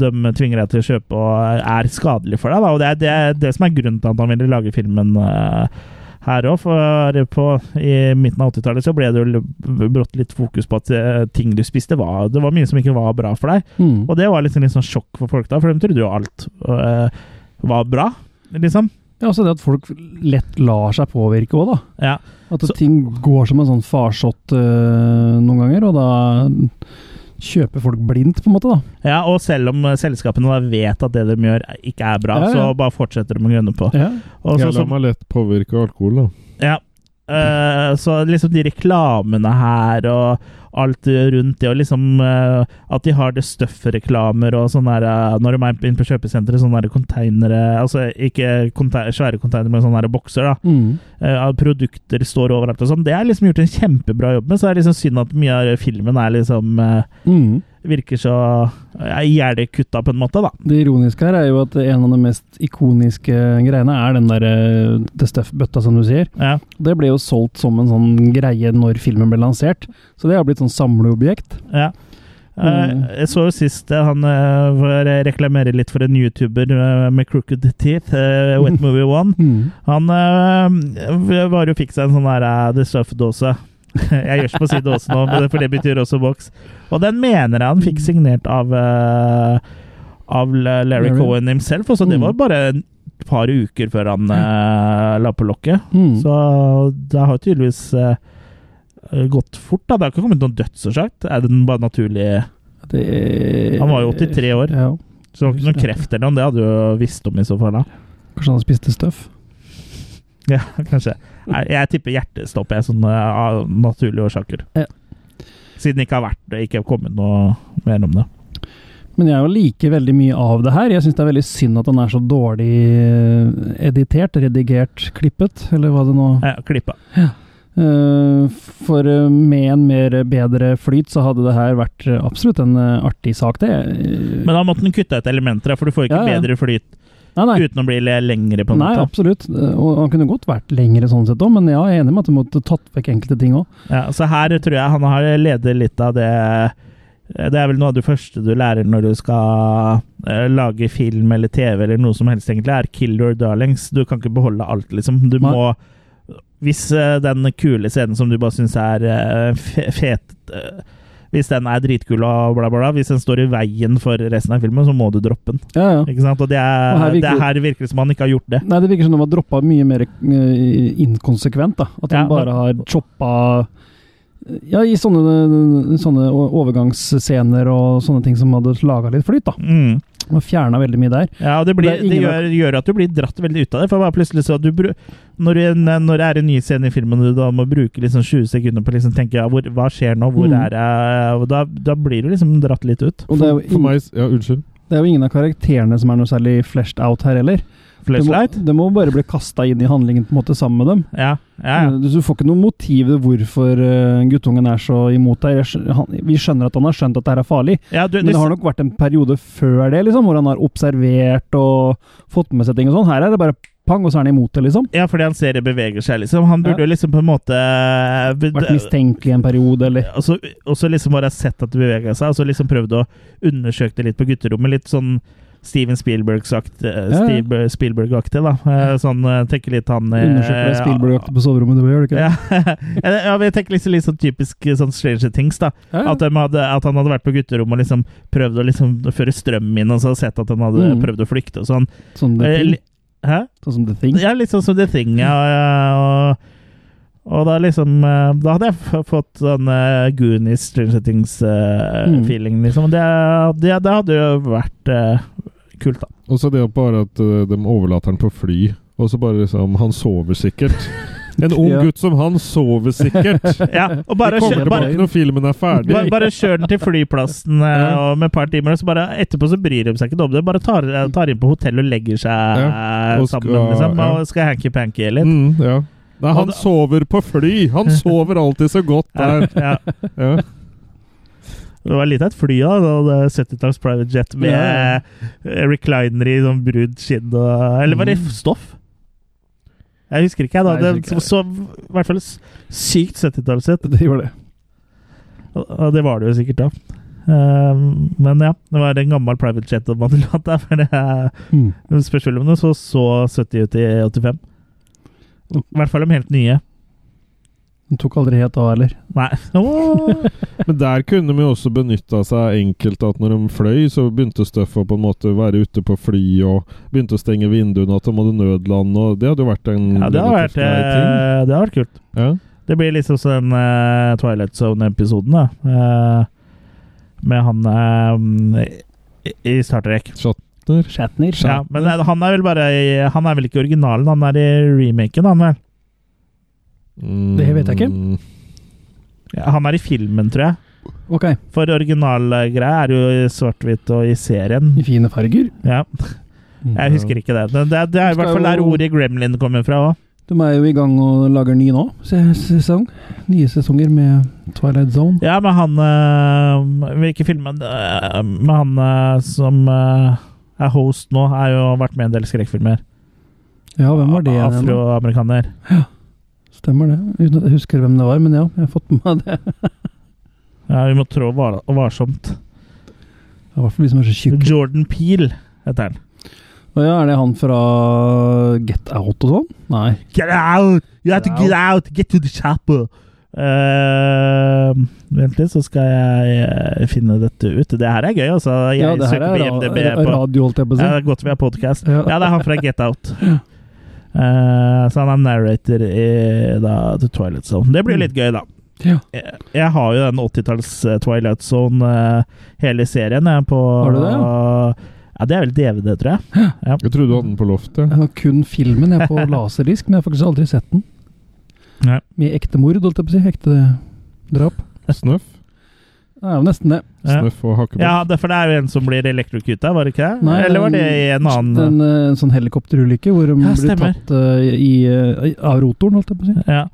de tvinger deg til å kjøpe og er skadelig for deg. Da. Og det er det, det som er grunnen til at han ville lage filmen eh, her òg. For på, i midten av 80-tallet så ble det jo brått litt fokus på at eh, ting du spiste, var, det var mye som ikke var bra for deg. Mm. Og det var liksom litt sånn sjokk for folk da, for de trodde jo alt eh, var bra, liksom. Ja, også det at folk lett lar seg påvirke òg, da. Ja. At Så- ting går som en sånn farsott øh, noen ganger, og da kjøper folk blindt, på en måte, da. ja, og selv om eh, selskapene vet at det de gjør ikke er bra, Ja, ja. så bare fortsetter de å grønne på. Ja. Også, ja la meg lett påvirke alkohol, da. ja. Uh, så liksom de reklamene her og alt rundt det, og liksom eh, at de har det støff-reklamer og sånn der eh, Når de er inne på kjøpesenteret, sånne der containere Altså ikke conte- svære containere, men sånne der bokser, da. Mm. Uh, produkter står overalt og sånn. Det er liksom gjort en kjempebra jobb med, så er det liksom synd at mye av filmen er liksom uh, Mm. Virker så gjerdekutta, på en måte, da. Det ironiske her er jo at en av de mest ikoniske greiene er den der The Stuff-bøtta, som du sier. Ja. Det ble jo solgt som en sånn greie når filmen ble lansert, så det har blitt sånn samleobjekt. ja. Eh, Mm. jeg så jo sist eh, han reklamerer reklamere litt for en YouTuber eh, med crooked teeth, Wet [LAUGHS] Movie One. Mm. Han var jo fikk seg en sånn uh, The Stuff-dåse. [LAUGHS] jeg gjør ikke på å si dåse nå, for det betyr også boks. Og den mener jeg han fikk signert av av Larry. Cohen himself. Så det Mm. var bare et par uker før han la på lokket. Mm. Så det har tydeligvis gått fort. da. Det har ikke kommet noen dødsårsak. Er den bare naturlig Det, Han var jo 83 år. Ja. Så det var ikke noen kreft eller noe. Det hadde du visst om i så fall. da. Kanskje han spiste støff? [LAUGHS] Ja, kanskje. Jeg, jeg tipper hjertestopp er sånn av naturlige årsaker. Ja. Siden det ikke har vært det, ikke har kommet noe mer om det. Men jeg liker veldig mye av det her. Jeg syns det er veldig synd at han er så dårlig eh, editert, redigert, klippet, eller hva det nå Ja, klippa. Eh, For eh, med en mer bedre flyt, så hadde det her vært eh, absolutt en eh, artig sak, det. Eh, Men da måtte den kutte ut elementer, for du får ikke Ja, ja. bedre flyt nei, nei. uten å bli le- lengre. på en Nei, måte. absolutt. Eh, Og han kunne godt vært lengre sånn sett òg, men ja, jeg er enig med at du måtte tatt vekk enkelte ting òg. Ja, så her tror jeg han har ledet litt av det Det er vel noe av det første du lærer når du skal eh, lage film eller TV eller noe som helst, egentlig, er kill your darlings. Du kan ikke beholde alt, liksom. Du Nei. må Hvis uh, den kule scenen som du bare syns er uh, fet uh, Hvis den er dritkul og bla, bla, bla, hvis den står i veien for resten av filmen, så må du droppe den. Ja, ja. Ikke sant? Og det er, Og her virker- det er her virker som han ikke har gjort det. Nei, det virker som de har droppa mye mer inkonsekvent. da. At de Ja, bare har choppa Ja, i sånne, sånne overgangsscener og sånne ting som hadde laga litt flyt. da. Mm. De har fjerna veldig mye der. Ja, og det, blir, Det det, gjør, gjør at du blir dratt veldig ut av det. For bare plutselig så du, når, du, når det er en ny scene i filmen, og du da må bruke liksom 20 sekunder på å liksom tenke ja, hvor, hva skjer nå, hvor Mm. er jeg da, da blir du liksom dratt litt ut. Og det er, jo For meg Ja, unnskyld. det er jo ingen av karakterene som er noe særlig fleshed out her heller. Det må, det må bare bli kasta inn i handlingen på en måte sammen med dem. Ja, ja, ja. Du får ikke noe motiv hvorfor eh, guttungen er så imot deg. Vi skjønner at han har skjønt at det her er farlig, ja du, men det har nok vært en periode før det, liksom, hvor han har observert og fått med seg ting og sånn. Her er det bare pang, og så er han imot det, liksom. Ja, fordi han ser det beveger seg, liksom. Han burde jo liksom på en måte Vært mistenkelig en periode, eller Og så og så liksom bare sett at det beveger seg, og så liksom prøvd å undersøke det litt på gutterommet. Litt sånn Steven Spielberg-aktig, ja. Steve Spielberg-aktig da. Eh, Sånn, eh, tenker litt han eh, undersøker det Spielberg-aktig på soverommet, du gjør det ikke? Ja, [LAUGHS] ja, jeg tenker liksom litt sånn typisk sånn Stranger Things, da. Ja, ja. At, de hadde, at han hadde vært på gutterommet og liksom prøvd å liksom føre strøm inn, og så sett at han hadde Mm. prøvd å flykte og sånn. Sånn The Eh, Thing. Hæ? Sånn som The Thing. Ja, litt sånn som The Thing, ja. Og, og da liksom eh, Da hadde jeg fått sånn uh, Goonies Stranger Mm. Things-feeling, liksom. Det, det, det hadde jo vært uh, kult, da. Og så det bare at de overlater han på fly, og så bare liksom Han sover sikkert. [LAUGHS] En ung Ja. gutt som han sover sikkert! [LAUGHS] Ja, og bare, kjør, tilbake bare, når filmen er ferdig. bare, bare kjør den til flyplassen Ja. og med et par timer, og så bare etterpå så bryr de seg ikke om det. Bare tar, tar inn på hotellet og legger seg Ja, og sammen, skal- liksom. ja. Og skal hanky-panky litt. Mm, ja. Nei, han sover på fly! Han [LAUGHS] sover alltid så godt der. ja. [LAUGHS] Ja. Det var litt av et fly, da. da, hadde 70-talls private jet med Ja, eh, recliner i sånn brunt skinn Eller var det Mm. stoff? Jeg husker ikke, jeg. da. Det så i hvert fall sykt 70-tallsett. [LAUGHS] Det gjorde det. Og det var det jo sikkert da. Um, men ja, det var en gammel private jet. For det Mm. det spørs om det så så 70 ut i 85. I hvert fall de helt nye. Den tok aldri helt av, eller? Nei. [LAUGHS] Men der kunne de jo også benytta seg enkelt at når de fløy, så begynte støffet på en måte å være ute på fly og begynte å stenge vinduene, at de hadde nødland, og det hadde jo vært en Ja, det har vært, ting. eh, det hadde vært kult. Ja. Det blir liksom sånn uh, Twilight Zone-episoden, da. Uh, med han uh, i, i Star Shatner. Shatner. Ja, men han er vel bare i, Han er vel ikke originalen, han er i remaken, han vel? Mm, Det vet jeg ikke. Ja, han er i filmen, tror jeg. Okay. For originalgreia er jo i svart-hvitt og i serien. I fine farger. Ja, Jeg husker ikke det. Det, det, det er i hvert fall der ordet gremlin kommer fra òg. De er jo i gang og lager ny nå, sesong. Nye sesonger med Twilight Zone. Ja, med han øh, Hvilken film er? Øh, Med han øh, som øh, er host nå, har jo vært med i en del skrekkfilmer. Ja, hvem var det igjen? Ja, Afroamerikaner. Stemmer det. Uten at jeg husker hvem det var, men ja, jeg har fått med meg det. [LAUGHS] Ja, vi må trå var varsomt. I hvert fall vi som er så tjukke. Jordan Peel heter han. Ja, er det han fra Get Out og sånn? Nei. Get out! You have to Get out! Get to the chopper! Eh, vent litt, så skal jeg eh, finne dette ut. Det her er gøy, altså. Jeg Ja, det her er på ra på radio, holdt jeg på å Ja, si. det er godt vi har podkast. Ja. Ja, det er han fra Get Out. [LAUGHS] Uh, så han er narrator i da, The Twilight Zone. Det blir litt gøy, da. Ja. Jeg, jeg har jo den 80-talls eh, Twilight Zone, uh, hele serien, jeg, på Har du det, Ja, det er vel DVD, tror jeg. Jeg trodde du hadde den på loftet. Jeg har kun filmen jeg på [LAUGHS] laserdisk, men jeg har faktisk aldri sett den. Nei. Med ekte mord, holdt jeg på å si. Ekte drap. Snøff. Det er jo nesten det. Ja. Snøff og hakkebøff. Ja, det, for det er jo en som blir elektrokuta, var det ikke det? Nei, Eller var det i en annen En, en sånn helikopterulykke hvor de Ja, blir tatt uh, i, uh, av rotoren, holdt jeg på å si. Ja.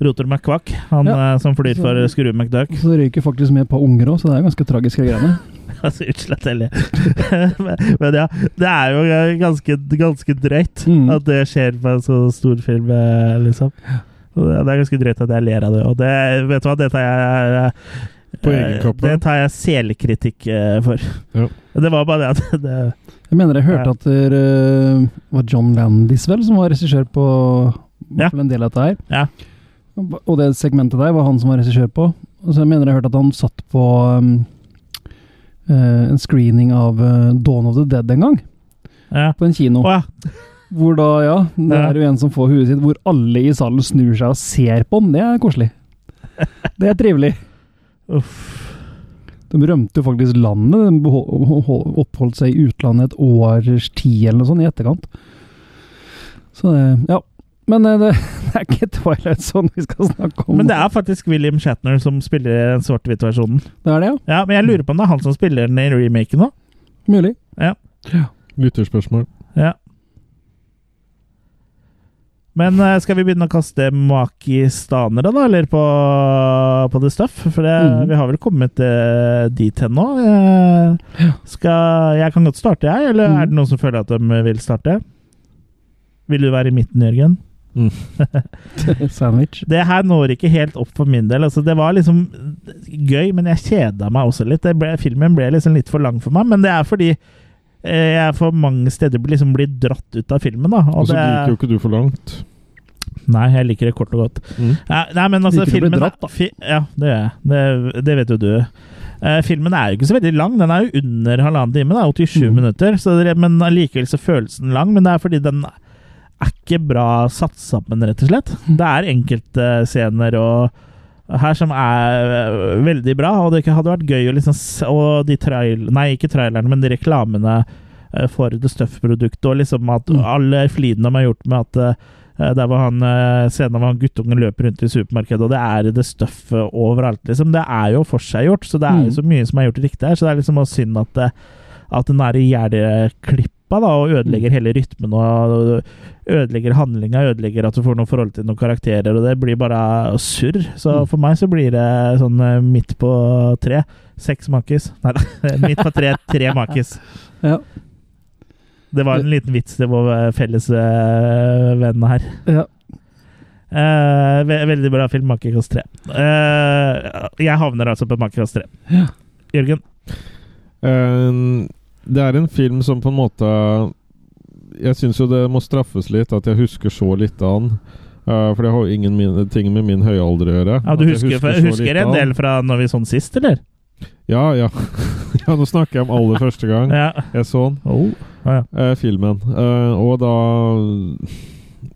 Rotor McQuack, han Ja. eh, som flyr Så- for Skrue McDuck. Så det røyker faktisk med et par unger òg, så det er ganske tragiske greiene. [LAUGHS] Altså, utslett heller. [LAUGHS] men, men ja, det er jo eh, ganske, ganske drøyt Mm. at det skjer på en så stor film, eh, liksom. Det det er ganske drøyt at jeg ler av det. Og det, vet du hva, det tar jeg eh, På egen eh. Det tar jeg selekritikk eh, for. Ja. Det var bare det at [LAUGHS] det, Jeg mener jeg hørte Ja. at det eh, var John Landis vel som var regissør på Ja. en del av dette her. Ja. Og det segmentet der var han som var regissør på. Og så jeg mener jeg hørte at han satt på um, en screening av Dawn of the Dead en gang, ja. på en kino. Oh, ja. Hvor da, ja, det er jo en som får huet sitt, hvor alle i salen snur seg og ser på den. Det er koselig. Det er trivelig. [LAUGHS] Uff. De rømte jo faktisk landet. De oppholdt seg i utlandet et års tid eller noe sånt i etterkant. Så det, ja. Men eh, det, [LAUGHS] det er ikke Twilight Zone vi skal snakke om. Men det er faktisk William Shatner som spiller den svart-hvitt-versjonen. Det er det, ja. Ja, men jeg lurer på om det er han som spiller den i remaken òg? Mulig. Ja Lytterspørsmål. Ja. Men eh, skal vi begynne å kaste makistanere, da, eller på, på The Stuff? For det, mm. vi har vel kommet eh, dit hen nå. Eh, skal, jeg kan godt starte, jeg. Eller mm. er det noen som føler at de vil starte? Vil du være i midten, Jørgen? [LAUGHS] Sandwich. Det her når ikke helt opp for min del. Altså, det var liksom gøy, men jeg kjeda meg også litt. Ble, filmen ble liksom litt for lang for meg, men det er fordi eh, jeg for mange steder liksom blir dratt ut av filmen. da. Og så det- liker jo ikke du for langt. Nei, jeg liker det kort og godt. Mm. Nei, nei men altså, Liker du å bli filmen dratt, da? Fi, ja, det gjør jeg. Det, det vet jo du. Uh, filmen er jo ikke så veldig lang. Den er jo under halvannen time. Er 87 Mm. minutter. Så det, men allikevel så føles den lang. Men det er fordi den er ikke bra satt sammen, rett og slett. Det er enkeltscener og her som er øh, veldig bra, og det hadde vært gøy å liksom Og de trail... Nei, ikke trailerne, men de reklamene øh, for The Stuff-produktet, og liksom at Mm. alle flidene de har gjort med at der var han øh, scenen hvor han guttungen løper rundt i supermarkedet, og det er det Stuff øh, overalt, liksom. Det er jo forseggjort, så det er jo Mm. så mye som er gjort riktig her, så det er liksom også synd at, øh, at den er ihjelklippa da, og ødelegger hele rytmen og ødelegger handlinga, ødelegger at du får noe forhold til noen karakterer, og det blir bare surr. Så Mm. for meg så blir det sånn eh, midt på tre. Seks makis. Nei da, [LAUGHS] midt på tre, tre makis. Ja. Det var en liten vits til vår felles eh, venn her. ja. Eh, ve veldig bra film, Makekast 3. Eh, jeg havner altså på Makekast 3. Ja. Jørgen? Uh, det er en film som på en måte Jeg syns jo det må straffes litt at jeg husker så lite av den. Uh, for det har jo ingenting med min høyalder å gjøre. Ja, du husker, husker, husker en del fra når vi sånn sist, eller? Ja, ja. [LAUGHS] ja, nå snakker jeg om aller første gang Ja. jeg så den. Oh. Ah, ja. eh, filmen. Eh, og da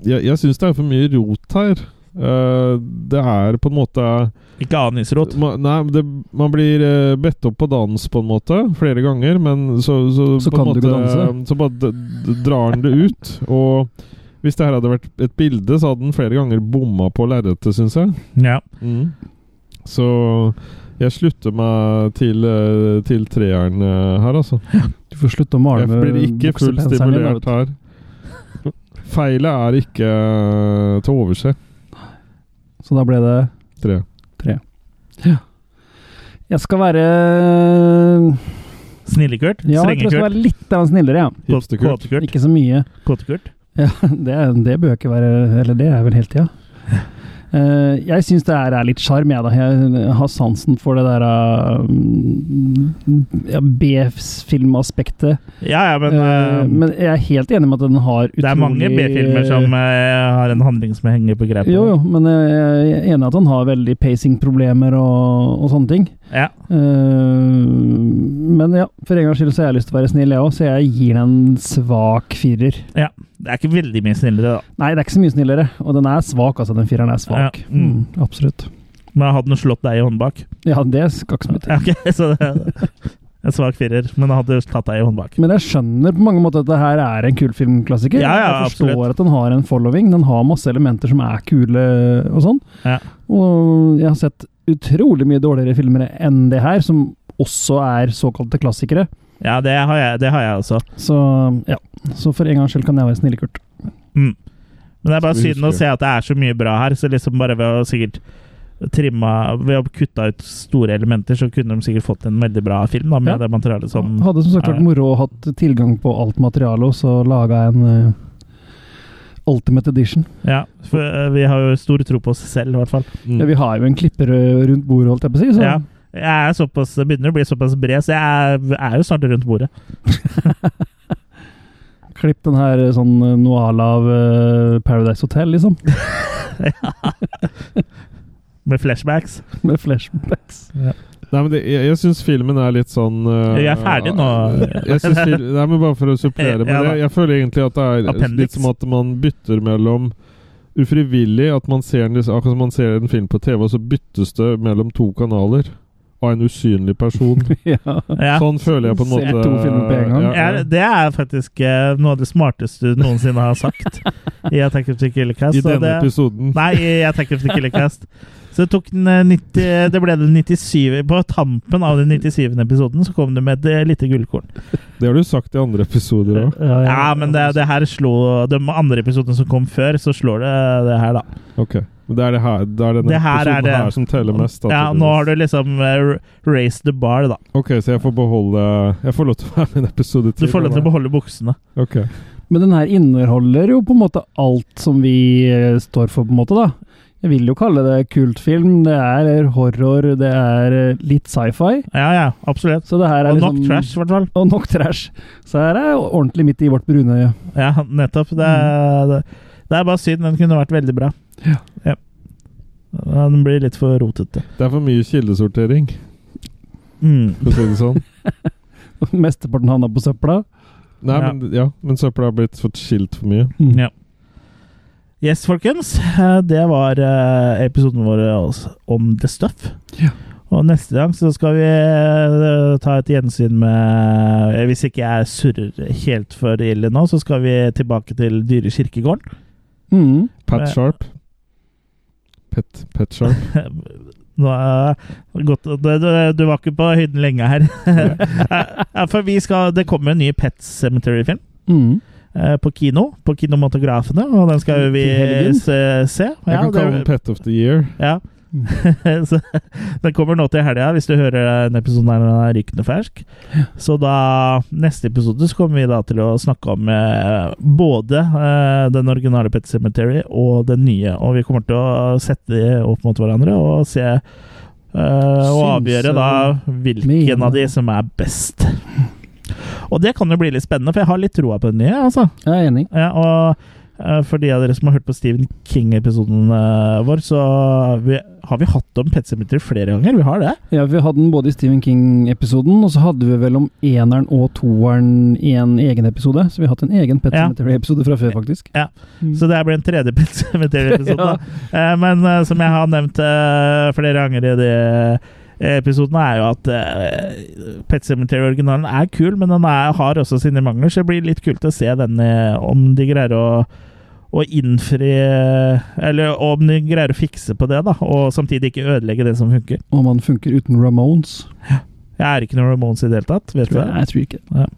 Jeg, jeg syns det er for mye rot her. Eh, det er på en måte Ikke anisrot. ma, Nei, det, man blir eh, bedt opp på dans på en måte flere ganger, men så Så, Så på en kan du ikke danse. Så bare d d drar den det ut. Og hvis det her hadde vært et bilde, så hadde den flere ganger bomma på lerretet, syns jeg. Ja. Mm. Så jeg slutter meg til, eh, til treeren eh, her, altså. Du får slutte å male Jeg med blir ikke fullt buksepenselen din, stimulert her. Feilet er ikke eh, til å overse. Så da ble det Tre. Jeg skal være Snillekurt? Ja, jeg tror jeg skal være litt av en snillere, ja. Kåtekurt? Ikke så mye. Kåtekurt? Ja, [LAUGHS] det, det bør ikke være Eller det er vel hele tida. [LAUGHS] Eh, jeg syns det her er litt sjarm, jeg, da. Jeg har sansen for det der uh, B-filmaspektet. Ja, ja, men, uh, eh, men jeg er helt enig med at den har utrolig det er mange B-filmer som uh, har en handling som henger på grepet. Jo, jo, men jeg er enig at han har veldig pacing-problemer og, og sånne ting. Ja. Eh, men ja, for en gangs skyld så har jeg lyst til å være snill, jeg òg, så jeg gir den en svak firer. ja. Det er ikke veldig mye snillere, da. Nei, det er ikke så mye snillere, og den er svak, altså. Den fireren er svak. Ja, mm. Mm, absolutt. Men hadde den slått deg i håndbak? Ja, det skal ikke så mye til. Ja, ok, [LAUGHS] så det, En svak firer, men den hadde tatt deg i håndbak. Men jeg skjønner på mange måter at det her er en kultfilmklassiker. Ja, ja, jeg forstår absolutt. at den har en following. Den har masse elementer som er kule og sånn. Ja. Og jeg har sett utrolig mye dårligere filmer enn det her, som også er såkalte klassikere. Ja, det har jeg, det har jeg også. Så ja. Så for en gangs skyld kan jeg være snillekurt. Mm. Men det er bare synd å se at det er så mye bra her, så liksom bare ved å sikkert trimma Ved å kutte ut store elementer, så kunne de sikkert fått en veldig bra film da, med Ja. det materialet som Hadde som sagt vært moro å hatt tilgang på alt materialet, og så laga en uh, Ultimate Edition. Ja, for uh, vi har jo stor tro på oss selv, i hvert fall. Mm. Ja, vi har jo en klipper eh, rundt bordet, holdt jeg på å si. Så Ja. Jeg er såpass, det begynner å bli såpass bred, så jeg er, er jo snart rundt bordet. [LAUGHS] klipp den her eh, sånn eh, Noala av eh, Paradise Hotel, liksom. [LAUGHS] Med flashbacks. Med flashbacks. Nei, men det, jeg, jeg syns filmen er litt sånn uh, Jeg er ferdig nå. [LAUGHS] jeg synes nei, men Bare for å supplere. Men Ja, da. jeg, jeg føler egentlig at det er Appendix. litt som at man bytter mellom ufrivillig At man ser, en, liksom- akkurat man ser en film på TV, og så byttes det mellom to kanaler av en usynlig person. [LAUGHS] ja. Sånn føler jeg på en Ser måte to filmer på en gang. Ja, ja. Ja, det er faktisk eh, noe av det smarteste du noensinne har sagt [LAUGHS] i Attack of the Killer Cast. I denne det- episoden. Nei, i Attack of the Killer Cast. Så det tok eh, 90, Det ble det 97 På tampen av den 97. episoden så kom det med et eh, lite gullkorn. Det har du sagt i andre episoder òg. Ja, men det, det her slo De andre episodene som kom før, så slår det det her, da. Ok. Men det er, det her, det er denne Det her er episoden det- her som teller mest? da, Ja, nå har du liksom uh, raised the bar, da. Ok, så jeg får beholde Jeg får lov til å være med i en episode Du får lov til å beholde buksene. Ok. Men den her inneholder jo på en måte alt som vi eh, står for, på en måte, da. Jeg vil jo kalle det kultfilm. Det er horror, det er litt sci-fi. Ja, ja, absolutt. Så det her er Og liksom nok trash, i hvert fall. Og nok trash. Så her er ordentlig midt i vårt brune øye. Ja, nettopp. Det er, det, det er bare synd. Den kunne vært veldig bra. Ja. Ja. Den blir litt for rotete. Det er for mye kildesortering, Mm. for å si det sånn. [LAUGHS] Mesteparten havna på søpla. Nei, Ja. men, ja, men søpla har blitt fått skilt for mye. Mm. Ja. Yes, folkens. Eh, Det var eh, episoden vår altså om The Stuff. Ja. Og neste gang så skal vi eh, ta et gjensyn med Hvis ikke jeg surrer helt for ille nå, så skal vi tilbake til Dyre kirkegården. Mm. Pat. Sharp. Pet, Pet Sharp. [LAUGHS] Nå er godt, du, du, du var ikke på høyden lenge her. [LAUGHS] For vi skal, det kommer en ny Pet Cemetery-film. Mm. Eh, På kino, på kinematografene, og den skal vi se. se. Jeg kan kalle den Pet of the Year. Ja. [LAUGHS] så den kommer nå til helga, hvis du hører en episode der den er rykende fersk. Så da neste episode så kommer vi da til å snakke om eh, både eh, den originale Pet Cemetery og den nye. Og vi kommer til å sette de opp mot hverandre og se eh, og avgjøre da hvilken av de som er best. Og det kan jo bli litt spennende, for jeg har litt troa på den nye. altså. Jeg er enig. Ja, og eh, for de av dere som har hørt på Stephen King-episoden eh, vår, så vi, har vi hatt om Pet Sematary flere ganger. Vi har det. Ja, Vi hadde den både i Stephen King-episoden, og så hadde vi vel om eneren og toeren i en egen episode. Så vi har hatt en egen Pet Ja. Cemetery-episode fra før, faktisk. Ja, Mm. Så det blir en tredje Pet Sematary-episode. [LAUGHS] Ja. Eh, Men som jeg har nevnt flere ganger i de eh, episodene, er jo at uh, Pet Cemetery-originalen er kul, men den er, har også sine mangler, så det blir litt kult å se den eh, om de greier å å innfri Eller om de greier å fikse på det, da, og samtidig ikke ødelegge det som funker. Om han funker uten Ramones. Jeg er ikke noen Ramones i det hele tatt. Vet Tror jeg, det? jeg tror ikke.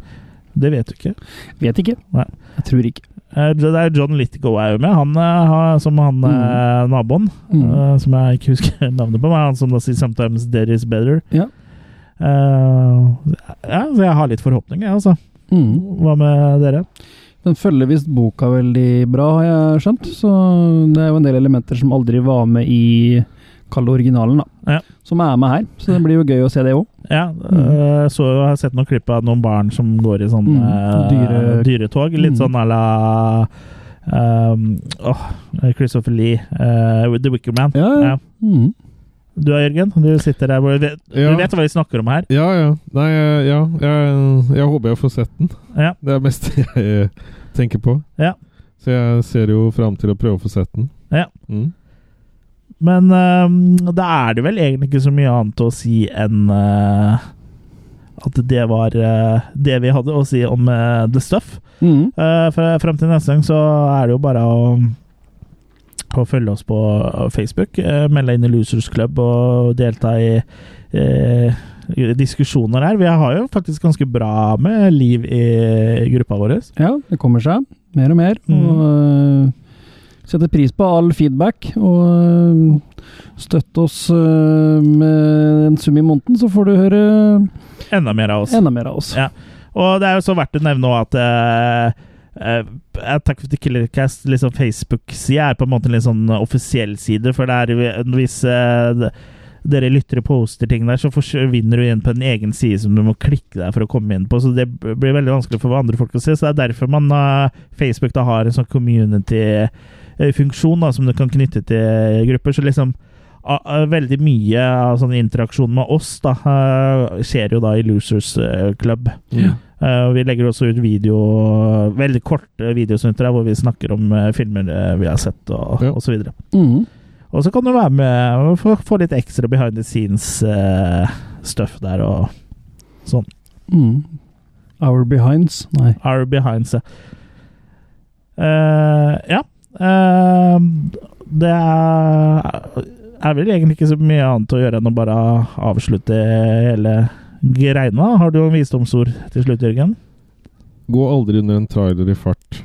Det vet du ikke. Vet ikke. Nei. Jeg tror ikke. Eh, Det er John Lithgow er jo med, han eh, har, som han mm. naboen. Mm. eh, Som jeg ikke husker [LAUGHS] navnet på, men han som da sier 'Sometimes there is better'. Ja. Uh, ja, så jeg har litt forhåpninger, jeg, altså. Mm. Hva med dere? Den følger visst boka veldig bra, har jeg skjønt. Så det er jo en del elementer som aldri var med i Kall det originalen, da. Ja. Som er med her. Så det blir jo gøy å se det òg. Ja, mm. så jeg har sett noen klipp av noen barn som går i sånn Mm, eh, dyre- dyretog. Litt Mm. sånn à la um, oh, Christopher Lee, uh, with The Wicker Man. Ja, ja. Mm. Du da, Jørgen? Du sitter der hvor du vet, Ja. du vet hva vi snakker om her? Ja, ja. Nei, ja. Jeg, jeg håper jeg får sett den. Ja. Det er det meste [LAUGHS] jeg tenker på. Ja. Så jeg ser jo fram til å prøve å få sett den. Ja. Mm. Men uh, da er det vel egentlig ikke så mye annet å si enn uh, at det var uh, det vi hadde å si om eh, The Stuff. Mm. Frem til neste gang så er det jo bare å, å følge oss på Facebook. Melde inn i Losers Club og delta i eh, diskusjoner her. Vi har jo faktisk ganske bra med liv i gruppa vår. Ja, det kommer seg. Mer og mer. Mm. Og setter pris på all feedback. Og øh, støtt oss øh, med en sum i måneden, så får du høre Enda mer av oss. enda mer av oss. Ja. Og det er jo så verdt å nevne at uh, eh, Attack of the Killercast liksom Facebook-side er på en måte en litt sånn offisiell side, for det er hvis uh, dere lyttere poster ting der, så forsvinner du inn på en egen side som du må klikke deg for å komme inn på. Så det blir veldig vanskelig for andre folk å se. Så det er derfor man uh, Facebook da har en sånn community-funksjon da, som du kan knytte til grupper. Så liksom veldig mye av sånn interaksjon med oss da eh, skjer jo da i Losers eh, Club. Ja. Eh, vi legger også ut video, veldig korte videosnutter hvor vi snakker om eh, filmer eh, vi har sett, og, Ja. og så videre. Mm. Og så kan du være med og få, få litt ekstra behind the scenes-stuff der, og sånn. Mm. Our behinds. Nei. Our behinds, ja. Eh, ja. Eh, det er er vel egentlig ikke så mye annet å gjøre enn å bare avslutte hele greina. Har du noen visdomsord til slutt, Jørgen? Gå aldri under en trailer i fart.